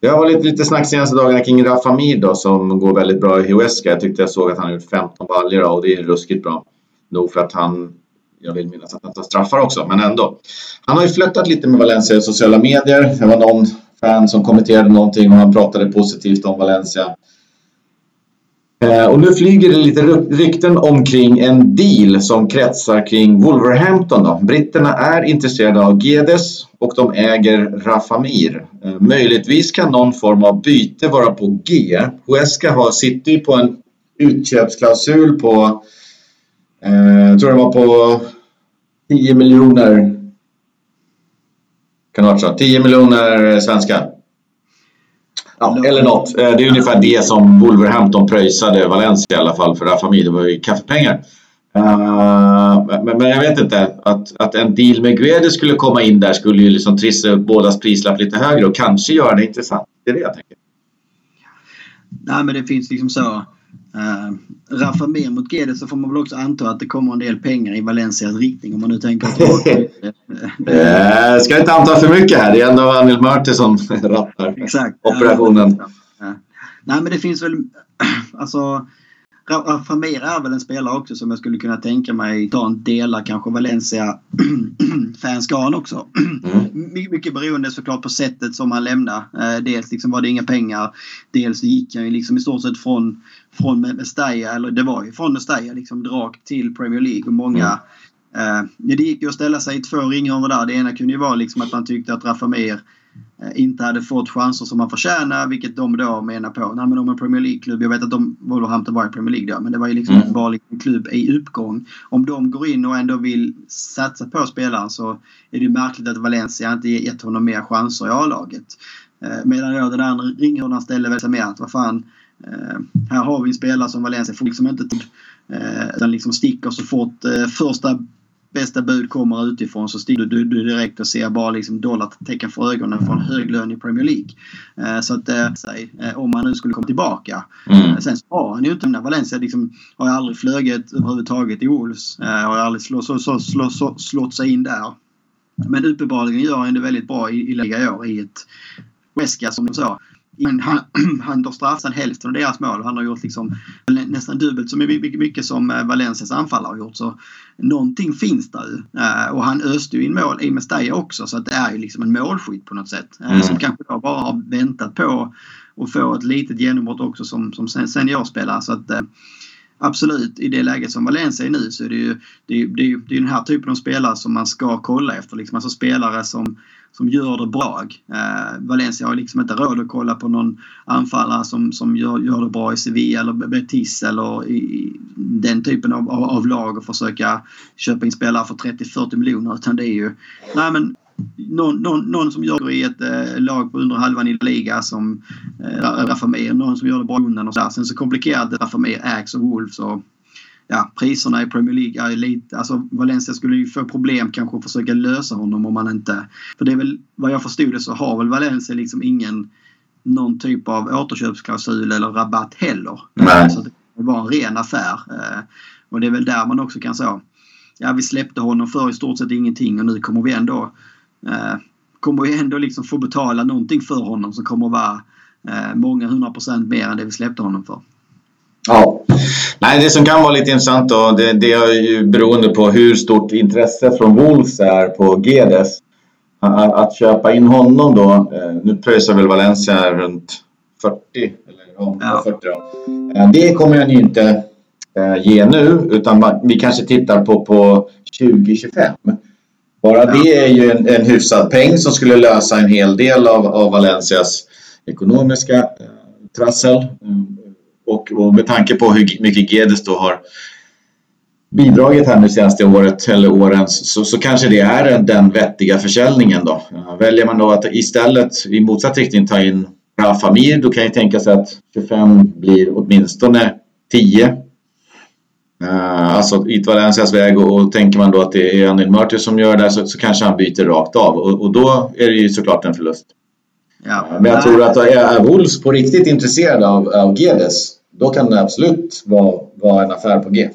det har varit lite snack senaste dagarna kring Rafa Mir som går väldigt bra i Huesca. Jag tyckte jag såg att han har gjort 15 baljor och det är ruskigt bra. Nog för att han, jag vill minnas att han tar straffar också, men ändå. Han har ju flyttat lite med Valencia i sociala medier. Det var någon fan som kommenterade någonting och han pratade positivt om Valencia. Eh, och nu flyger det lite rykten omkring en deal som kretsar kring Wolverhampton. Då. Britterna är intresserade av Gedes och de äger Rafamir. Eh, möjligtvis kan någon form av byte vara på G. Huesca har City på en utköpsklausul på, eh, jag tror det var på 10 miljoner kan vara så? 10 miljoner svenskar. Ja, eller något. Eh, det är ungefär det som Wolverhampton pröjsade Valencia i alla fall för Rafa Det var ju kaffepengar. Uh, men, men, jag vet inte. Att, att en deal med Guedes skulle komma in där skulle ju liksom trissa upp bådas prislapp lite högre och kanske göra det intressant. Det är det jag tänker. Nej, men det finns liksom så. Uh, Rafa Mir mot Guedes så får man väl också anta att det kommer en del pengar i Valencias riktning om man nu tänker att uh, Ska inte anta för mycket här. Det är ändå Anil Mörte som rattar Exakt. operationen. Ja. Nej men det finns väl alltså Famir är väl en spelare också som jag skulle kunna tänka mig ta en delar kanske Valencia fanskaran också. Mm. Mycket beroende såklart på sättet som han lämnade. Eh, dels liksom var det inga pengar. Dels gick han ju liksom i stort sett från, från Mestalla, eller det var ju från Mestalla liksom rakt till Premier League och många mm. eh, det gick ju att ställa sig i två ringhörnor där. Det ena kunde ju vara liksom att man tyckte att Rafa Mir Eh, inte hade fått chanser som man förtjänar vilket de då menar på. Nej men om en Premier League-klubb, jag vet att de, Wolverhampton var i Premier League då, men det var ju liksom mm. bara en klubb i uppgång. Om de går in och ändå vill satsa på spelaren så är det märkligt att Valencia inte gett honom mer chanser i A-laget. Eh, medan då den andra ringhörnan ställer väl sig mer att vad fan, här har vi en spelare som Valencia får liksom inte eh, utan liksom sticker så fort eh, första bästa bud kommer utifrån så stiger du, du direkt och ser bara liksom dollartecken för ögonen för en hög lön i Premier League. Eh, så att eh, eh, om han nu skulle komma tillbaka. Mm. Sen så har han ju inte, Valencia liksom, har ju aldrig flugit överhuvudtaget i Wolves. har ju aldrig slå, så, så, slå, så, slått sig in där. Men uppenbarligen gör han det väldigt bra i, i liga i år i ett Weska som du sa. Men han, han tar straffan hälften av deras mål. Han har gjort liksom nästan dubbelt så mycket som eh, Valencias anfallare har gjort. Så någonting finns där ju. Och han öste ju in mål i Mestalla också så att det är ju liksom en målskytt på något sätt. Mm. Som kanske då bara har väntat på att få ett litet genombrott också som, som seniorspelare. Så att, absolut, i det läget som Valencia är nu så är det ju det är, det är, det är den här typen av spelare som man ska kolla efter. Liksom. Alltså spelare som, som gör det bra. Eh, Valencia har liksom inte råd att kolla på någon anfallare som, som gör, gör det bra i Sevilla eller Betis eller i den typen av, av, av lag och försöka köpa in spelare för 30-40 miljoner. Utan det är ju, nej men någon, någon, någon som gör i ett eh, lag på under halvan i liga som eh, Rafa Mir, någon som gör det bra undan och så där. Sen så komplicerat det Rafa Mir ägs av Wolves och ja, priserna i Premier League är lite... Alltså Valencia skulle ju få problem kanske att försöka lösa honom om man inte... För det är väl, vad jag förstod det så har väl Valencia liksom ingen någon typ av återköpsklausul eller rabatt heller. Nej. Så det var en ren affär. Eh, och det är väl där man också kan säga ja vi släppte honom för i stort sett ingenting och nu kommer vi ändå eh, kommer ju ändå liksom få betala någonting för honom som kommer att vara eh, många hundra procent mer än det vi släppte honom för. Ja. Nej, det som kan vara lite intressant då, det, det är ju beroende på hur stort intresse från Wolves är på Gedes. Att, att köpa in honom då, eh, nu pröjsar väl Valencia runt 40, eller ja, 40 då. Eh, det kommer han ju inte eh, ge nu, utan vi kanske tittar på, på 2025. Bara det är ju en, en hyfsad peng som skulle lösa en hel del av, av Valencias ekonomiska eh, trassel. Mm. Och, och, med tanke på hur mycket Gedes då har bidragit här nu senaste året eller åren så, så kanske det är den vettiga försäljningen då. Väljer man då att istället i motsatt riktning ta in Rafa Mir då kan jag tänka sig att 25 blir åtminstone 10 Uh, alltså i Valencias väg och, och tänker man då att det är Anil Murty som gör det så, så kanske han byter rakt av och, och, då är det ju såklart en förlust. Ja. Men jag tror att är Wolves på riktigt intresserade av, av Gedes då kan det absolut vara, vara en affär på G.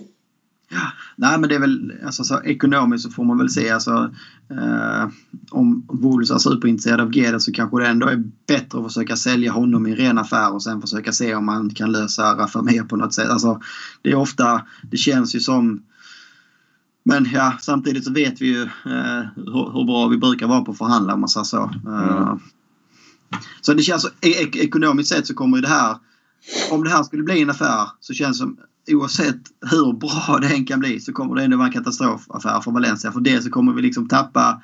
Ja, nej men det är väl alltså, så ekonomiskt så får man väl se alltså eh, om Wolves är superintresserad av Gede så kanske det ändå är bättre att försöka sälja honom i en ren affär och sen försöka se om man kan lösa Rafa mer på något sätt. Alltså det är ofta, det känns ju som men ja, samtidigt så vet vi ju eh, hur, hur, bra vi brukar vara på att förhandla om man säger så. Eh, mm. Så det känns, ek ekonomiskt sett så kommer ju det här om det här skulle bli en affär så känns det som oavsett hur bra det än kan bli så kommer det ändå vara en katastrofaffär för Valencia. För det så kommer vi liksom tappa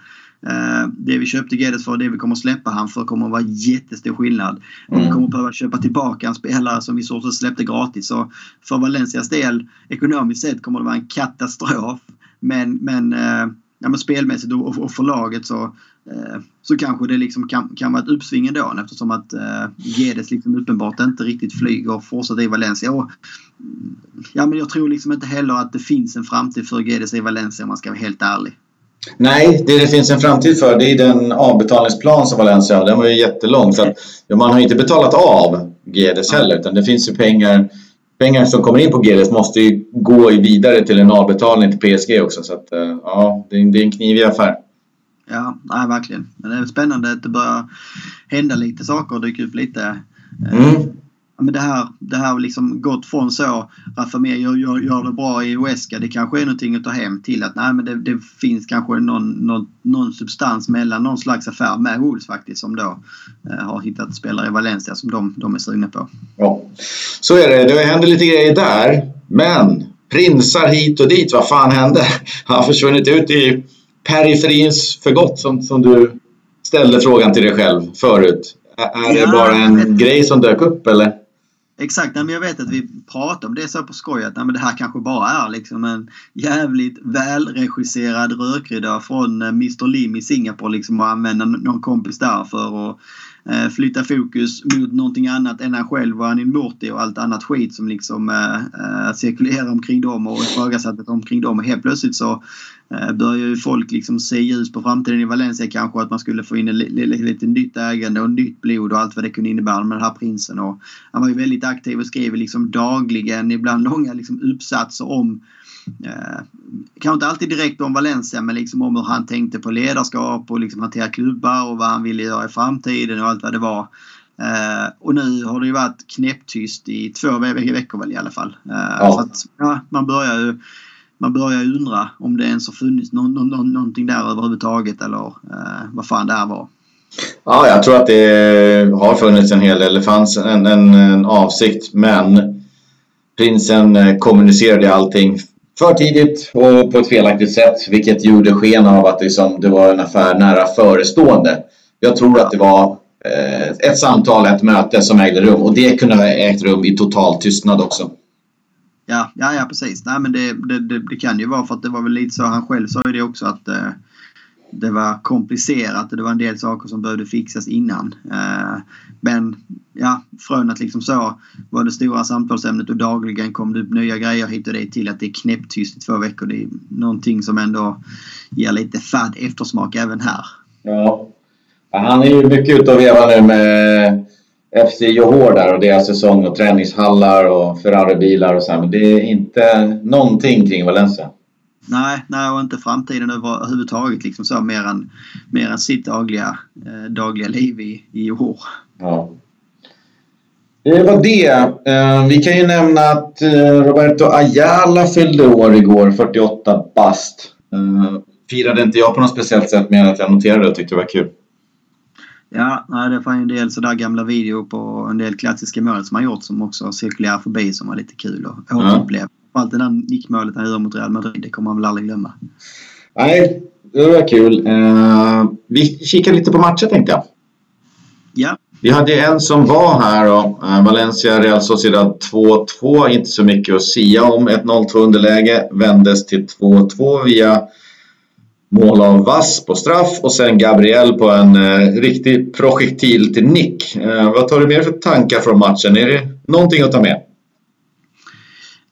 eh, det vi köpte Guedes för och det vi kommer släppa han för kommer att vara jättestor skillnad. Och vi mm. kommer behöva köpa tillbaka en spelare som vi så släppte gratis. Så för Valencias del ekonomiskt sett kommer det vara en katastrof. Men, men, eh, ja, men spelmässigt och, och för laget så Eh, så kanske det liksom kan, kan vara ett uppsving ändå eftersom att eh, Gedes liksom uppenbart inte riktigt flyger och fortsätter i Valencia. Och, ja, men jag tror liksom inte heller att det finns en framtid för Gedes i Valencia om man ska vara helt ärlig. Nej, det det finns en framtid för det är den avbetalningsplan som Valencia har. Den var ju jättelång. Så att, ja, man har inte betalat av Gedes heller utan det finns ju pengar pengar som kommer in på Gedes måste ju gå vidare till en avbetalning till PSG också. Så att, eh, ja, det är, det är en knivig affär. Ja, nej, verkligen. Men det är spännande att det börjar hända lite saker och dyka upp lite. Eh, mm. Men det här, det här liksom gått från så Rafa Mir gör, gör, gör, det bra i Uesca. Det kanske är någonting att ta hem till att nej, men det, det finns kanske någon, någon, någon, substans mellan någon slags affär med Wolves faktiskt som då eh, har hittat spelare i Valencia som de, de är sugna på. Ja, så är det. Det händer lite grejer där. Men prinsar hit och dit. Vad fan hände? Han har försvunnit ut i periferins för gott som, som du ställde frågan till dig själv förut. Är det bara en grej som dök upp eller? Exakt, men jag vet att vi pratade om det så på skoj att det här kanske bara är liksom en jävligt välregisserad rökridå från eh, Mr Lim i Singapore liksom och använda någon kompis där för att Eh, flytta fokus mot någonting annat än han själv och Anin Murti och allt annat skit som liksom eh, eh cirkulerar omkring dem och ifrågasättet omkring dem. Och helt plötsligt så eh, börjar ju folk liksom se ljus på framtiden i Valencia kanske att man skulle få in lite, lite nytt ägande och nytt blod och allt vad det kunde innebära med den här prinsen. Och han var ju väldigt aktiv och skrev liksom dagligen, ibland långa liksom uppsatser om Eh, kanske inte alltid direkt om Valencia men liksom om hur han tänkte på ledarskap och liksom hantera klubbar och vad han ville göra i framtiden och allt vad det var. Eh, och nu har det ju varit knäpptyst i två veckor väl i alla fall. Eh, ja. Så att, ja, man börjar ju man börjar undra om det ens har funnits no no någonting där överhuvudtaget eller eh, vad fan det här var. Ja, jag tror att det har funnits en hel del. Det fanns en, en, en avsikt men prinsen eh, kommunicerade allting för tidigt och på ett felaktigt sätt, vilket gjorde sken av att liksom, det var en affär nära förestående. Jag tror att det var eh, ett samtal, ett möte som ägde rum och det kunde ha ägt rum i total tystnad också. Ja, ja, ja precis. Nej, men det, det, det, det kan ju vara för att det var väl lite så, han själv sa ju det också att eh, det var komplicerat och det var en del saker som behövde fixas innan. Eh, men ja, från att liksom så var det stora samtalsämnet och dagligen kom det upp nya grejer hit och dit till att det är knäpptyst i två veckor. Det är någonting som ändå ger lite fadd eftersmak även här. Ja. Han är ju mycket ute och vevar nu med FC Johor där och deras säsong och träningshallar och Ferrari-bilar och så här. Men det är inte någonting kring Valencia. Nej, nej och inte framtiden överhuvudtaget liksom så mer än, mer än sitt dagliga, eh, dagliga liv i, i år. Ja. Det var det. Eh, vi kan ju nämna att eh, Roberto Ayala fyllde år igår, 48 bast. Eh, firade inte jag på något speciellt sätt mer än att jag noterade det och tyckte det var kul. Ja, nej, det var en del sådär gamla videor på en del klassiska mål som han gjort som också cirkulerar förbi som var lite kul att återuppleva. Ja. Allt det där nickmålet han gör mot Real Madrid, det kommer han väl aldrig glömma. Nej, det var kul. Uh, vi kikar lite på matcher tänkte jag. Ja. Vi hade en som var här då. Uh, Valencia Real Sociedad 2-2. Inte så mycket att sia om. 1-0-2 underläge. Vändes till 2-2 via mål av Vass på straff och sen Gabriel på en eh, riktig projektil till nick. Eh, vad tar du mer för tankar från matchen? Är det någonting att ta med?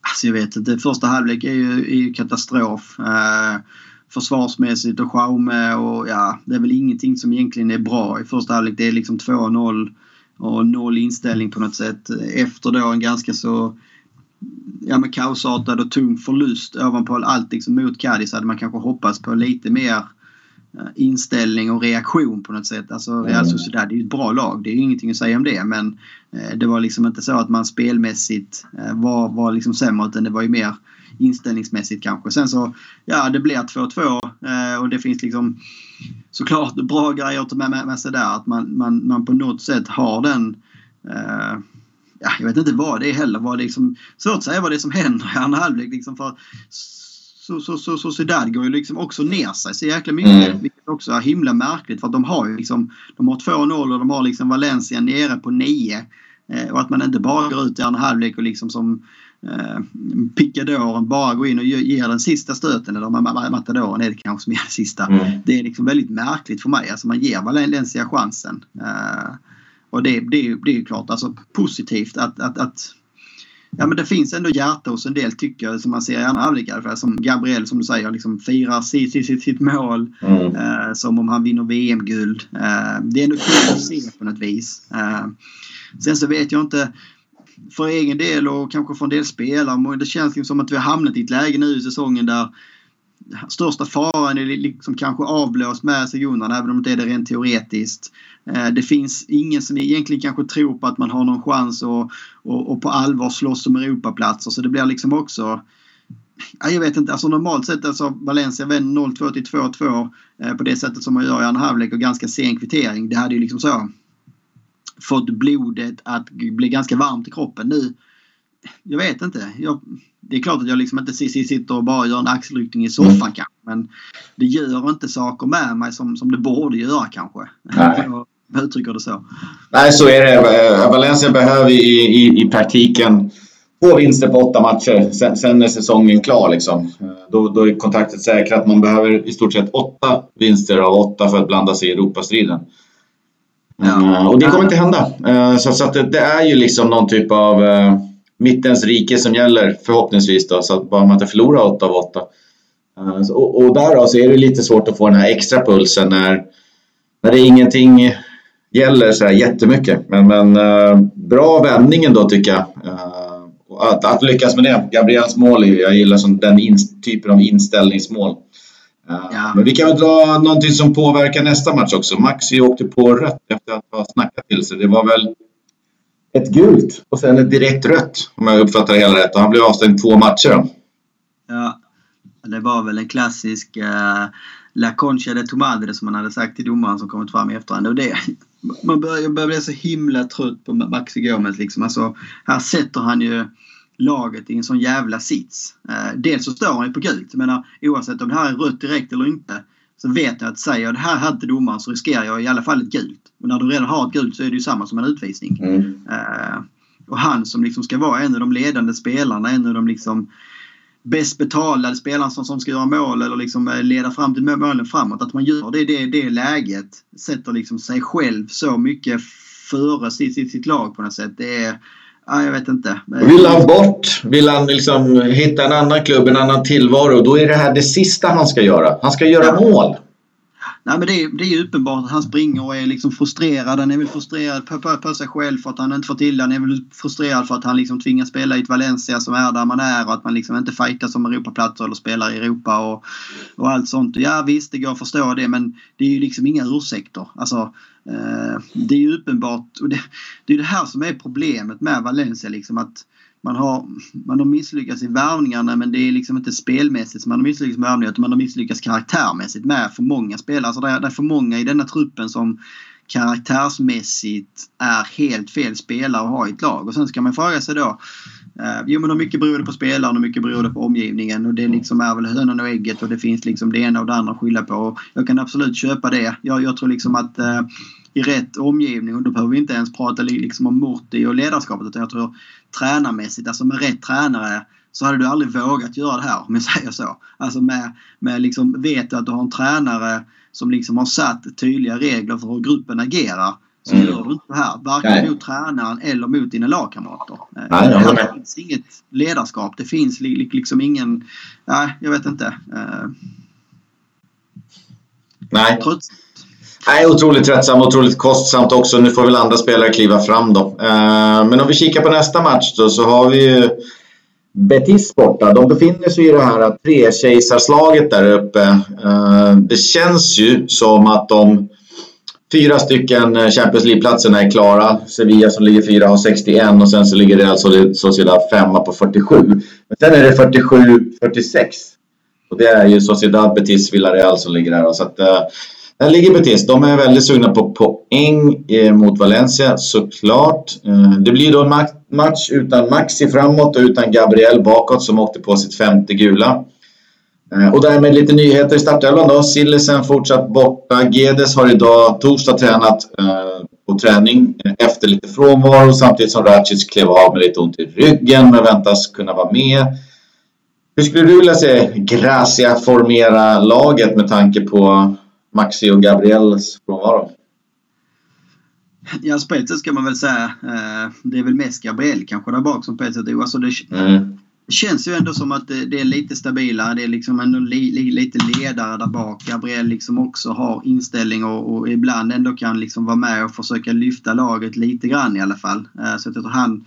Alltså jag vet inte. Första halvlek är ju, är ju katastrof. Eh, försvarsmässigt och Schaume och ja, det är väl ingenting som egentligen är bra i första halvlek. Det är liksom 2-0 och noll inställning på något sätt. Efter då en ganska så ja, men kaosartad och tung förlust ovanpå allt liksom mot Cadiz hade man kanske hoppats på lite mer Eh, inställning och reaktion på något sätt. Alltså Real Sociedad det är ett bra lag. Det är ingenting att säga om det. Men eh, det var liksom inte så att man spelmässigt eh, var, var liksom sämre utan det var ju mer inställningsmässigt kanske. Sen så, ja det blir 2-2 och det finns liksom såklart bra grejer att ta med, med sig där. Att man, man, man på något sätt har den ja, jag vet inte vad det är heller. Vad det liksom, svårt att säga vad det är som händer i andra halvlek. Liksom för så, så, så, så Zidane går ju liksom också ner sig så jäkla mycket. Mm. Vilket också är himla märkligt för de har ju liksom de har 2-0 och de har liksom Valencia nere på 9. Eh, och att man inte bara går ut i andra halvlek och liksom som eh, pickadoren bara går in och ger den sista stöten. Eller matadoren är det kanske som ger den sista. Mm. Det är liksom väldigt märkligt för mig. Alltså man ger Valencia chansen. Eh, och det, det, det är ju klart alltså positivt att, att, att ja, men det finns ändå hjärta hos en del tycker jag som man ser i andra halvlek Som Gabriel som du säger liksom firar sitt, sitt, sitt mål. Mm. Eh, som om han vinner VM-guld. Eh, det är ändå kul att se på något vis. Eh, sen så vet jag inte för egen del och kanske för en del spelare. Det känns som att vi har hamnat i ett läge nu i säsongen där största faran är liksom kanske avblåst med segunderna även om det inte är det rent teoretiskt. Eh, det finns ingen som egentligen kanske tror på att man har någon chans att och, och på allvar slåss om Europaplatser så det blir liksom också jag vet inte, alltså normalt sett alltså Valencia vänder 0-2 till 2-2 eh, på det sättet som man gör i andra halvlek och ganska sen kvittering. Det hade ju liksom så fått blodet att bli ganska varmt i kroppen. Nu jag vet inte. Jag, det är klart att jag liksom inte sitter och bara gör en axelryckning i soffan mm. kanske. Men det gör inte saker med mig som, som det borde göra kanske. Nej. jag uttrycker det så. Nej, så är det. Valencia behöver i, i, i praktiken få vinster på åtta matcher. Sen, sen är säsongen klar. Liksom. Då, då är kontraktet säkrat. Man behöver i stort sett åtta vinster av åtta för att blanda sig i Europastriden. Men Uh, och det kommer inte hända. Så, så det, det, är ju liksom någon typ av mittens rike som gäller förhoppningsvis då. Så att bara man inte förlorar 8 av 8. Så, och, och där då så är det lite svårt att få den här extra pulsen när, när det ingenting gäller så här jättemycket. Men, men bra vändningen då tycker jag. Att, att, lyckas med det. Gabriels mål, jag gillar som den in, typen av inställningsmål. Ja. Men vi kan väl dra någonting som påverkar nästa match också. Maxi åkte på rött efter att ha snackat till sig. Det var väl ett gult och sen ett direkt rött om jag uppfattar det hela rätt. Och han blev avstängd två matcher. Ja, det var väl en klassisk uh, La Concha de Tomadre som man hade sagt till domaren som kommit fram i efterhand. Och det, man börjar, börjar bli så himla trött på Maxi Gomez. Liksom. Alltså, här sätter han ju laget i en sån jävla sits. Eh, dels så står han ju på gult. Jag menar oavsett om det här är rött direkt eller inte så vet jag att säger jag det här hade domaren så riskerar jag i alla fall ett gult. Och när du redan har ett gult så är det ju samma som en utvisning. Mm. Uh, och han som liksom ska vara en av de ledande spelarna, en av de liksom bäst betalade spelarna som, som ska göra mål eller liksom eh, leda fram till målen framåt. Att man gör det det, det läget. Sätter liksom sig själv så mycket före sitt, sitt, sitt lag på något sätt. Det är, Ja, jag vet inte. Vill han bort? Vill han liksom hitta en annan klubb, en annan tillvaro? Då är det här det sista han ska göra. Han ska göra ja. mål. Nej, men det, är, det är uppenbart att han springer och är liksom frustrerad. Han är väl frustrerad på, på, på sig själv för att han inte får till det. Han är väl frustrerad för att han liksom tvingas spela i ett Valencia som är där man är och att man liksom inte fightas om Europaplatser eller spelar i Europa och, och allt sånt. Ja visst, det går att förstå det men det är ju liksom inga ursäkter. Alltså, Eh, det är ju uppenbart. Och det, det är det här som är problemet med Valencia. Liksom att man har, man har misslyckats i värvningarna men det är liksom inte spelmässigt som man har misslyckats med värvningar utan man har misslyckats karaktärmässigt med för många spelare. Alltså det, är, det är för många i denna truppen som karaktärsmässigt är helt fel spelare att ha i ett lag. Och sen ska man fråga sig då eh, Jo men mycket beror det på spelaren och mycket beror det på omgivningen och det liksom är väl hönan och ägget och det finns liksom det ena och det andra att skylla på. Och jag kan absolut köpa det. Jag, jag tror liksom att eh, i rätt omgivning och då behöver vi inte ens prata liksom om Morty och ledarskapet utan jag tror tränarmässigt, alltså med rätt tränare så hade du aldrig vågat göra det här om jag säger så. Alltså med, med liksom, vet du att du har en tränare som liksom har satt tydliga regler för hur gruppen agerar så mm. gör du inte det här. Varken Nej. mot tränaren eller mot dina lagkamrater. Nej, jag det finns inget ledarskap. Det finns liksom ingen... Nej, jag vet inte. Uh, Nej. Trots, Nej, otroligt tröttsamt, otroligt kostsamt också. Nu får väl andra spelare kliva fram då. Eh, men om vi kikar på nästa match då så har vi ju Betis borta. De befinner sig i det här tre-kejsarslaget där uppe. Eh, det känns ju som att de fyra stycken eh, Champions League-platserna är klara. Sevilla som ligger fyra har 61 och sen så ligger det alltså Sociedad femma på 47. Men sen är det 47-46. Och det är ju Sociedad, Betis, Villarreal som ligger där. Så att, eh, där ligger Betis. De är väldigt sugna på poäng eh, mot Valencia såklart. Eh, det blir då en match utan Maxi framåt och utan Gabriel bakåt som åkte på sitt femte gula. Eh, och därmed lite nyheter i startelvan då. Sillesen fortsatt borta. Gedes har idag torsdag tränat på träning efter lite frånvaro samtidigt som Racic klev av med lite ont i ryggen men väntas kunna vara med. Hur skulle du vilja se Gracia formera laget med tanke på Maxi och Gabriels frånvaro? Ja, på ett sätt ska man väl säga. Eh, det är väl mest Gabriel kanske där bak som på ett sätt alltså det, mm det känns ju ändå som att det, det, är lite stabilare. Det är liksom ändå li, li, lite ledare där bak. Gabriel liksom också har inställning och, och, ibland ändå kan liksom vara med och försöka lyfta laget lite grann i alla fall. Eh, så jag tror han,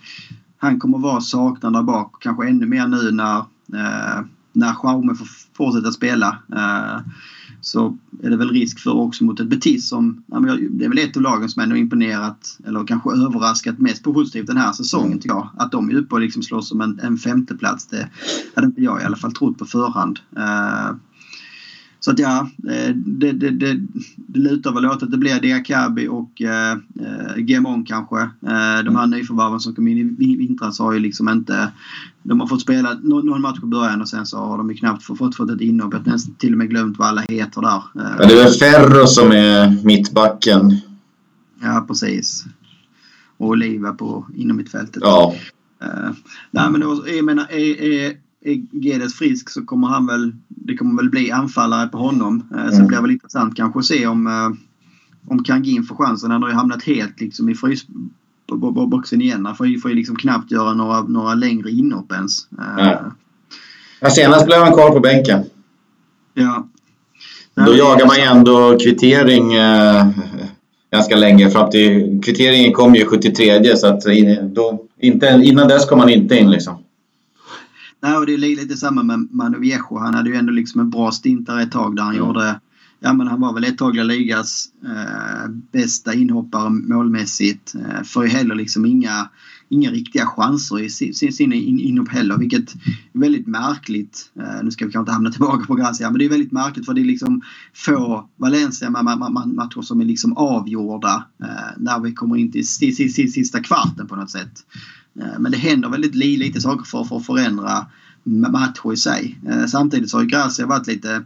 han kommer vara saknad där bak. Kanske ännu mer nu när, eh, när Jaume får fortsätta spela eh, så är det väl risk för också mot ett Betis som, det är väl ett av lagen som ändå imponerat eller kanske överraskat mest positivt den här säsongen tycker jag. Att de är uppe och liksom slåss om en, en femteplats det hade inte jag i alla fall trott på förhand. Uh, så att ja, eh, det, det, det, det lutar väl åt att det blir Diakabi och eh, Gemon kanske. Eh, de här nyförvärven som kom in i vintras har ju liksom inte... De har fått spela någon match på början och sen så har de ju knappt fått, fått ett inhopp. Jag har till och med glömt vad alla heter där. Eh, ja, det är väl Ferro som är mittbacken. Ja, precis. Och Oliva på inom mittfältet. Ja. Uh, nej men då, jag menar, är, är, är Gedes frisk så kommer han väl, det kommer väl bli anfallare på honom. Eh, mm. Så det blir väl intressant kanske att se om, eh, om Kangin får chansen. Han har ju hamnat helt liksom i frysboxen igen. Han får ju, får ju liksom knappt göra några, några längre inhopp ens. Ja. Ja, senast blev han kvar på bänken. Ja. Då jagar man ju ändå kvittering eh, ganska länge. Fram till, kvitteringen kom ju 73 så att då, inte, innan dess kom han inte in liksom. Nej, och det är lite samma med Manu Viejo. Han hade ju ändå liksom en bra stintare ett tag där han mm. gjorde Ja men han var väl ett tag ligas eh, bästa inhoppare målmässigt. Eh, ju heller liksom inga, inga riktiga chanser i sin, sin in, inhopp heller vilket är väldigt märkligt. Eh, nu ska vi kanske inte hamna tillbaka på Gracia men det är väldigt märkligt för det är liksom få Valencia-matcher som är liksom avgjorda eh, när vi kommer in till sista kvarten på något sätt. Eh, men det händer väldigt lite saker för, för att förändra matcher i sig. Eh, samtidigt så har ju Gracia varit lite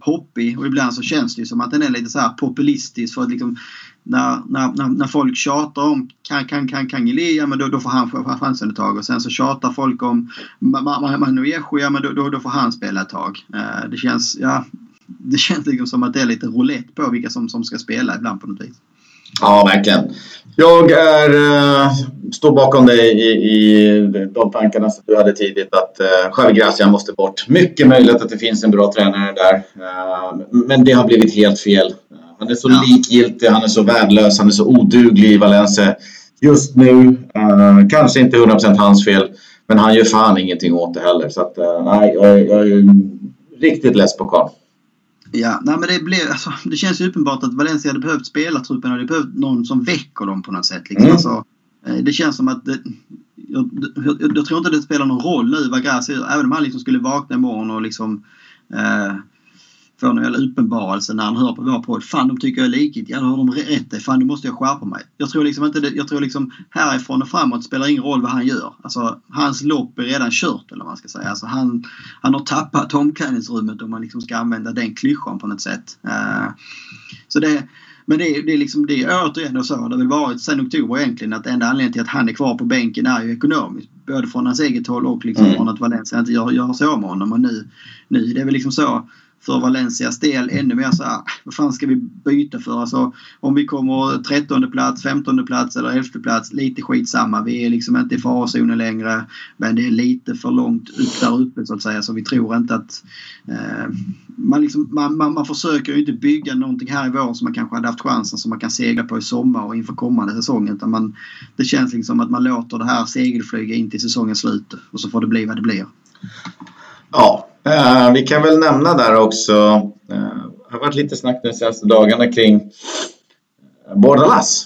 hoppig och ibland så känns det ju som att den är lite så här populistisk för att liksom när, när, när, folk tjatar om kan, kan, kan, kan ja men då, då får han chansen ett tag och sen så tjatar folk om Manuejo, ja men då, då, då får han spela ett tag. Eh, det känns, ja, det känns liksom som att det är lite roulette på vilka som, som ska spela ibland på något vis. Ja, verkligen. Jag är, står bakom dig i, i de tankarna som du hade tidigt att äh, Javi Gracia måste bort. Mycket möjligt att det finns en bra tränare där. Äh, men det har blivit helt fel. Han är så ja. likgiltig, han är så värdelös, han är så oduglig i Valencia. Just nu, äh, kanske inte 100% hans fel, men han gör fan ingenting åt det heller. Så att, äh, nej, jag, jag är riktigt less på karln. Ja, nej, men det, blev, alltså, det känns ju uppenbart att Valencia hade behövt spelartruppen och det behövt någon som väcker dem på något sätt. Liksom. Mm. Alltså, eh, Eh, det känns som att det, jag, jag, jag, tror inte det spelar någon roll nu vad Gracia gör. Även om han liksom skulle vakna imorgon och liksom eh, få någon jävla uppenbarelse när han hör på vår podd. Fan, de tycker jag är likigt. Ja, då har de rätt. Fan, nu måste jag skärpa mig. Jag tror liksom inte det, Jag tror liksom härifrån och framåt spelar ingen roll vad han gör. Alltså, hans lopp är redan kört eller vad man ska säga. Alltså, han, han har tappat omklädningsrummet om man liksom ska använda den klyschan på något sätt. Eh, så det men det, det, är liksom, det är återigen så har det väl varit sedan oktober egentligen att enda anledningen till att han är kvar på bänken är ju ekonomiskt. Både från hans eget håll och liksom mm. från att Valencia inte gör, gör sig av med honom. Och nu, nu är det väl liksom så för Valencias del ännu mer så här, ah, vad fan ska vi byta för? Alltså, om vi kommer 13 plats, 15 plats eller 11 plats, lite skitsamma. Vi är liksom inte i farozonen längre. Men det är lite för långt upp där uppe så att säga. Så vi tror inte att... Eh, man, liksom, man, man, man försöker ju inte bygga någonting här i vår som man kanske hade haft chansen som man kan segla på i sommar och inför kommande säsong. Utan man, det känns liksom att man låter det här segelflyga in till säsongens slut och så får det bli vad det blir. Ja, eh, vi kan väl nämna där också. Eh, det har varit lite snack de senaste dagarna kring eh, Bordalas.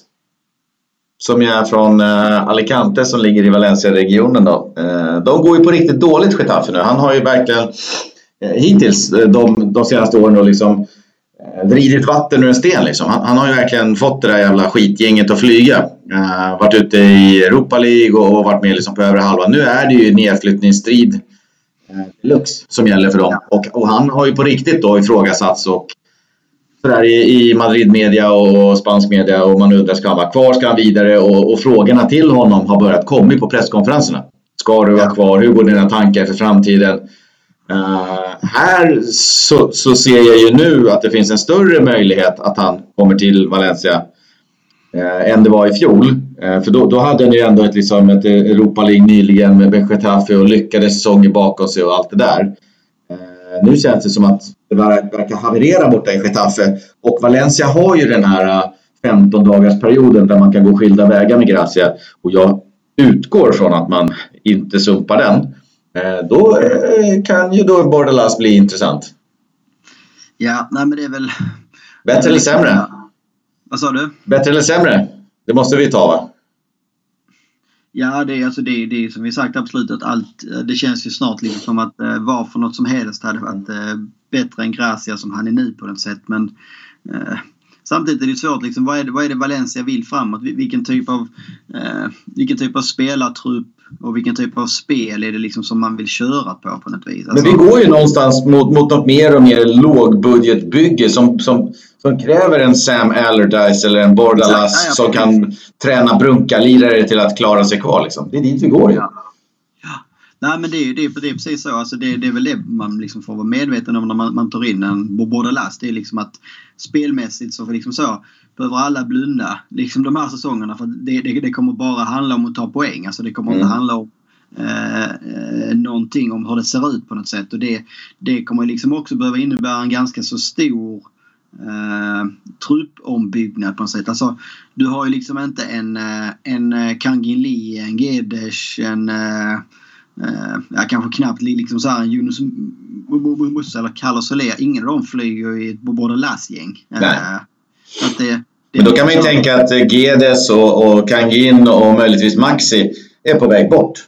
Som ju är från eh, Alicante som ligger i Valencia-regionen. Då. Eh, de går ju på riktigt dåligt Getafe nu. Han har ju verkligen eh, hittills eh, de, de senaste åren då liksom eh, vridit vatten ur en sten. Liksom. Han, han, har ju verkligen fått det där jävla skitgänget att flyga. Uh, varit ute i Europa League och, och varit med liksom på övre halvan. Nu är det ju nedflyttningsstrid deluxe som gäller för dem. Och, och, han har ju på riktigt då ifrågasatts och sådär i, i Madrid-media och spansk media och man undrar ska han vara kvar, ska han vidare? Och, och frågorna till honom har börjat komma på presskonferenserna. Ska du vara kvar? Hur går dina tankar för framtiden? Uh, här så, så, ser jag ju nu att det finns en större möjlighet att han kommer till Valencia eh, än det var i fjol. Eh, för då, då hade han ju ändå ett, liksom, ett Europa League nyligen med Getafe och lyckade säsonger bakom sig och allt det där. Eh, nu känns det som att det verkar haverera borta i Getafe. Och Valencia har ju den här 15 eh, dagars perioden där man kan gå skilda vägar med Gracia. Och jag utgår från att man inte sumpar den. Då kan ju då Bordelas bli intressant. Ja, nej men det är väl... Bättre eller sämre? Vad sa du? Bättre eller sämre? Det måste vi ta va? Ja, det är, alltså det, det är som vi sagt absolut att allt, eh, det känns ju snart liksom som att eh, vad för något som helst hade varit eh, bättre än Gracia som han är nu på något sätt. Men eh, samtidigt är det svårt. Liksom, vad, är det, vad är det Valencia vill framåt? Vilken typ av, eh, vilken typ av spelartrupp och vilken typ av spel är det liksom som man vill köra på på något vis? Alltså, Men vi går ju någonstans mot, mot något mer och mer lågbudgetbygge som, som, som kräver en Sam Allardyce eller en Bordalas ja, som kan träna brunkalirare till att klara sig kvar. Liksom. Det är dit vi går ju. Ja. Nej men det är, det, är, det är precis så. Alltså det, det är väl det man liksom får vara medveten om när man, man tar in en Bordelas. Det är liksom att spelmässigt så, liksom så behöver alla blunda liksom de här säsongerna. För det, det, det kommer bara handla om att ta poäng. Alltså det kommer mm. inte handla om eh, eh, någonting om hur det ser ut på något sätt. Och det, det kommer liksom också behöva innebära en ganska så stor eh, truppombyggnad på något sätt. Alltså, du har ju liksom inte en, eh, en Kangin Lee, en Gedesh, en Uh, ja, kanske knappt liksom så här, Yunus Musa eller Carlos Soler. Ingen av dem flyger i ett Bordelas-gäng. Uh, det, det Men då kan man ju tänka att Gedes och, och Kangin och möjligtvis Maxi är på väg bort.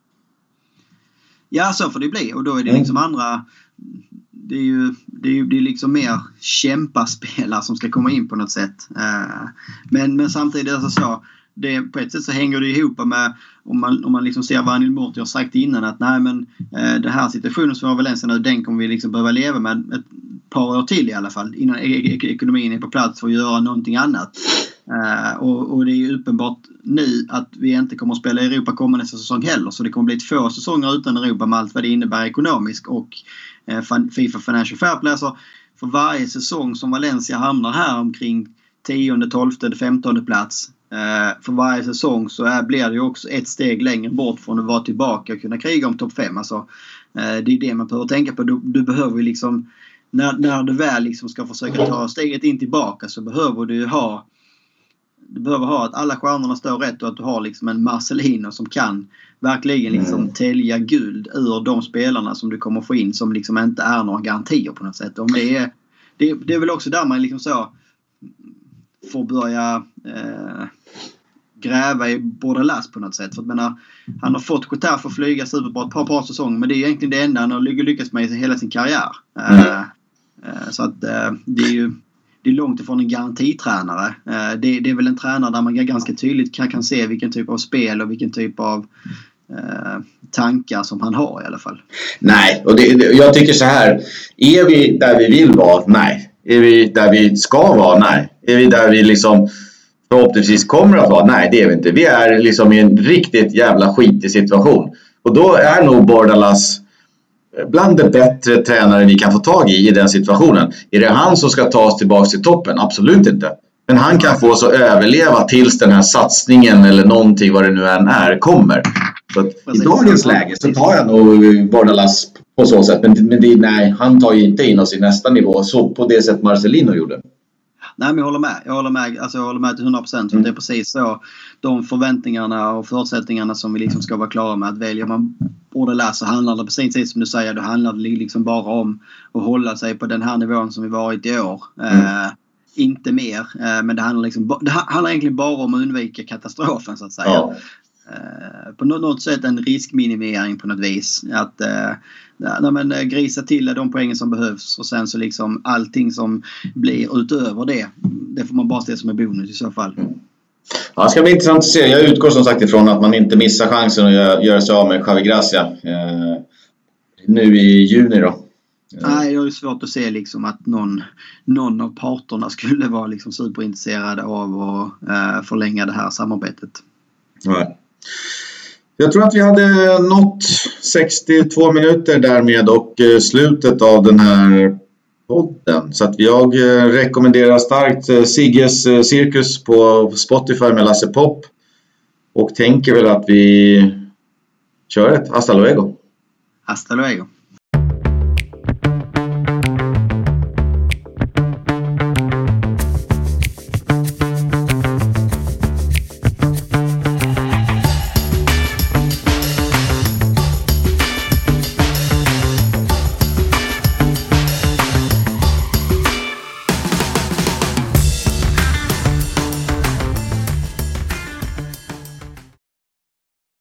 Ja, så får det bli. Och då är det mm. liksom andra... Det är ju det är, det är liksom mer kämpaspelare som ska komma in på något sätt. Uh, men, men samtidigt alltså så det, på ett sätt så hänger det ihop med om man, om man liksom ser vad Anil Murti har sagt innan att nej men eh, den här situationen som vi har Valencia nu den kommer vi liksom behöva leva med ett par år till i alla fall innan ek ekonomin är på plats för att göra någonting annat. Eh, och, och, det är ju uppenbart nu att vi inte kommer att spela i Europa kommande säsong heller. Så det kommer att bli två säsonger utan Europa med allt vad det innebär ekonomiskt och eh, Fifa Financial Fair Play. Alltså, för varje säsong som Valencia hamnar här omkring 10, 12, 15 plats för varje säsong så är, blir det ju också ett steg längre bort från att vara tillbaka och kunna kriga om topp 5. Alltså, eh, det är det man behöver tänka på. Du, du behöver liksom, när, när du väl liksom ska försöka ta steget in tillbaka så behöver du ha du behöver ha att alla stjärnorna står rätt och att du har liksom en Marcelino som kan verkligen liksom mm. tälja guld ur de spelarna som du kommer få in som liksom inte är några garantier på något sätt. Om det, är, det, det är väl också där man liksom så får börja eh, gräva i Bordelas på något sätt. För att, menar, han har fått för att flyga superbra ett par, par säsonger men det är egentligen det enda han har lyckats med i hela sin karriär. Mm. Eh, eh, så att eh, det är ju det är långt ifrån en garantitränare. Eh, det, det, är väl en tränare där man ganska tydligt kan, kan se vilken typ av spel och vilken typ av eh, tankar som han har i alla fall. Nej, och det, jag tycker så här. Är vi där vi vill vara? Nej. Är vi där vi ska vara? Nej. Är vi där vi liksom förhoppningsvis kommer att vara? Nej, det är vi inte. Vi är liksom i en riktigt jävla skitig situation. Och då är nog Bordalas bland de bättre tränare vi kan få tag i i den situationen. Är det han som ska ta oss tillbaka till toppen? Absolut inte. Men han kan få oss att överleva tills den här satsningen eller någonting vad det nu än är kommer. Så I dagens läge så tar jag nog Bordalas på så sätt. Men, men det, nej, han tar ju inte in oss i nästa nivå så på det sätt Marcelino gjorde. Nej, men jag håller med. Jag håller med, alltså jag håller med till 100 procent. Mm. Det är precis så de förväntningarna och förutsättningarna som vi liksom ska vara klara med. Att väljer man Bordelas så handlar det precis som du säger. Då handlar det liksom bara om att hålla sig på den här nivån som vi varit i år. Mm. Eh, inte mer. Eh, men det handlar, liksom, det handlar egentligen bara om att undvika katastrofen så att säga. Ja. Eh, på något sätt en riskminimering på något vis. Att eh, ja, men, eh, grisa till de poängen som behövs och sen så liksom allting som blir utöver det. Det får man bara se som en bonus i så fall. Ja, det ska bli intressant att se. Jag utgår som sagt ifrån att man inte missar chansen att göra sig av med Javi Gracia eh, nu i juni då. Nej, jag har svårt att se liksom att någon, någon av parterna skulle vara liksom superintresserade av att eh, förlänga det här samarbetet. Nej. Jag tror att vi hade nått 62 minuter därmed och eh, slutet av den här podden. Så att jag eh, rekommenderar starkt eh, Sigges cirkus på Spotify med Lasse Pop. Och tänker väl att vi kör ett Hasta luego. Hasta luego.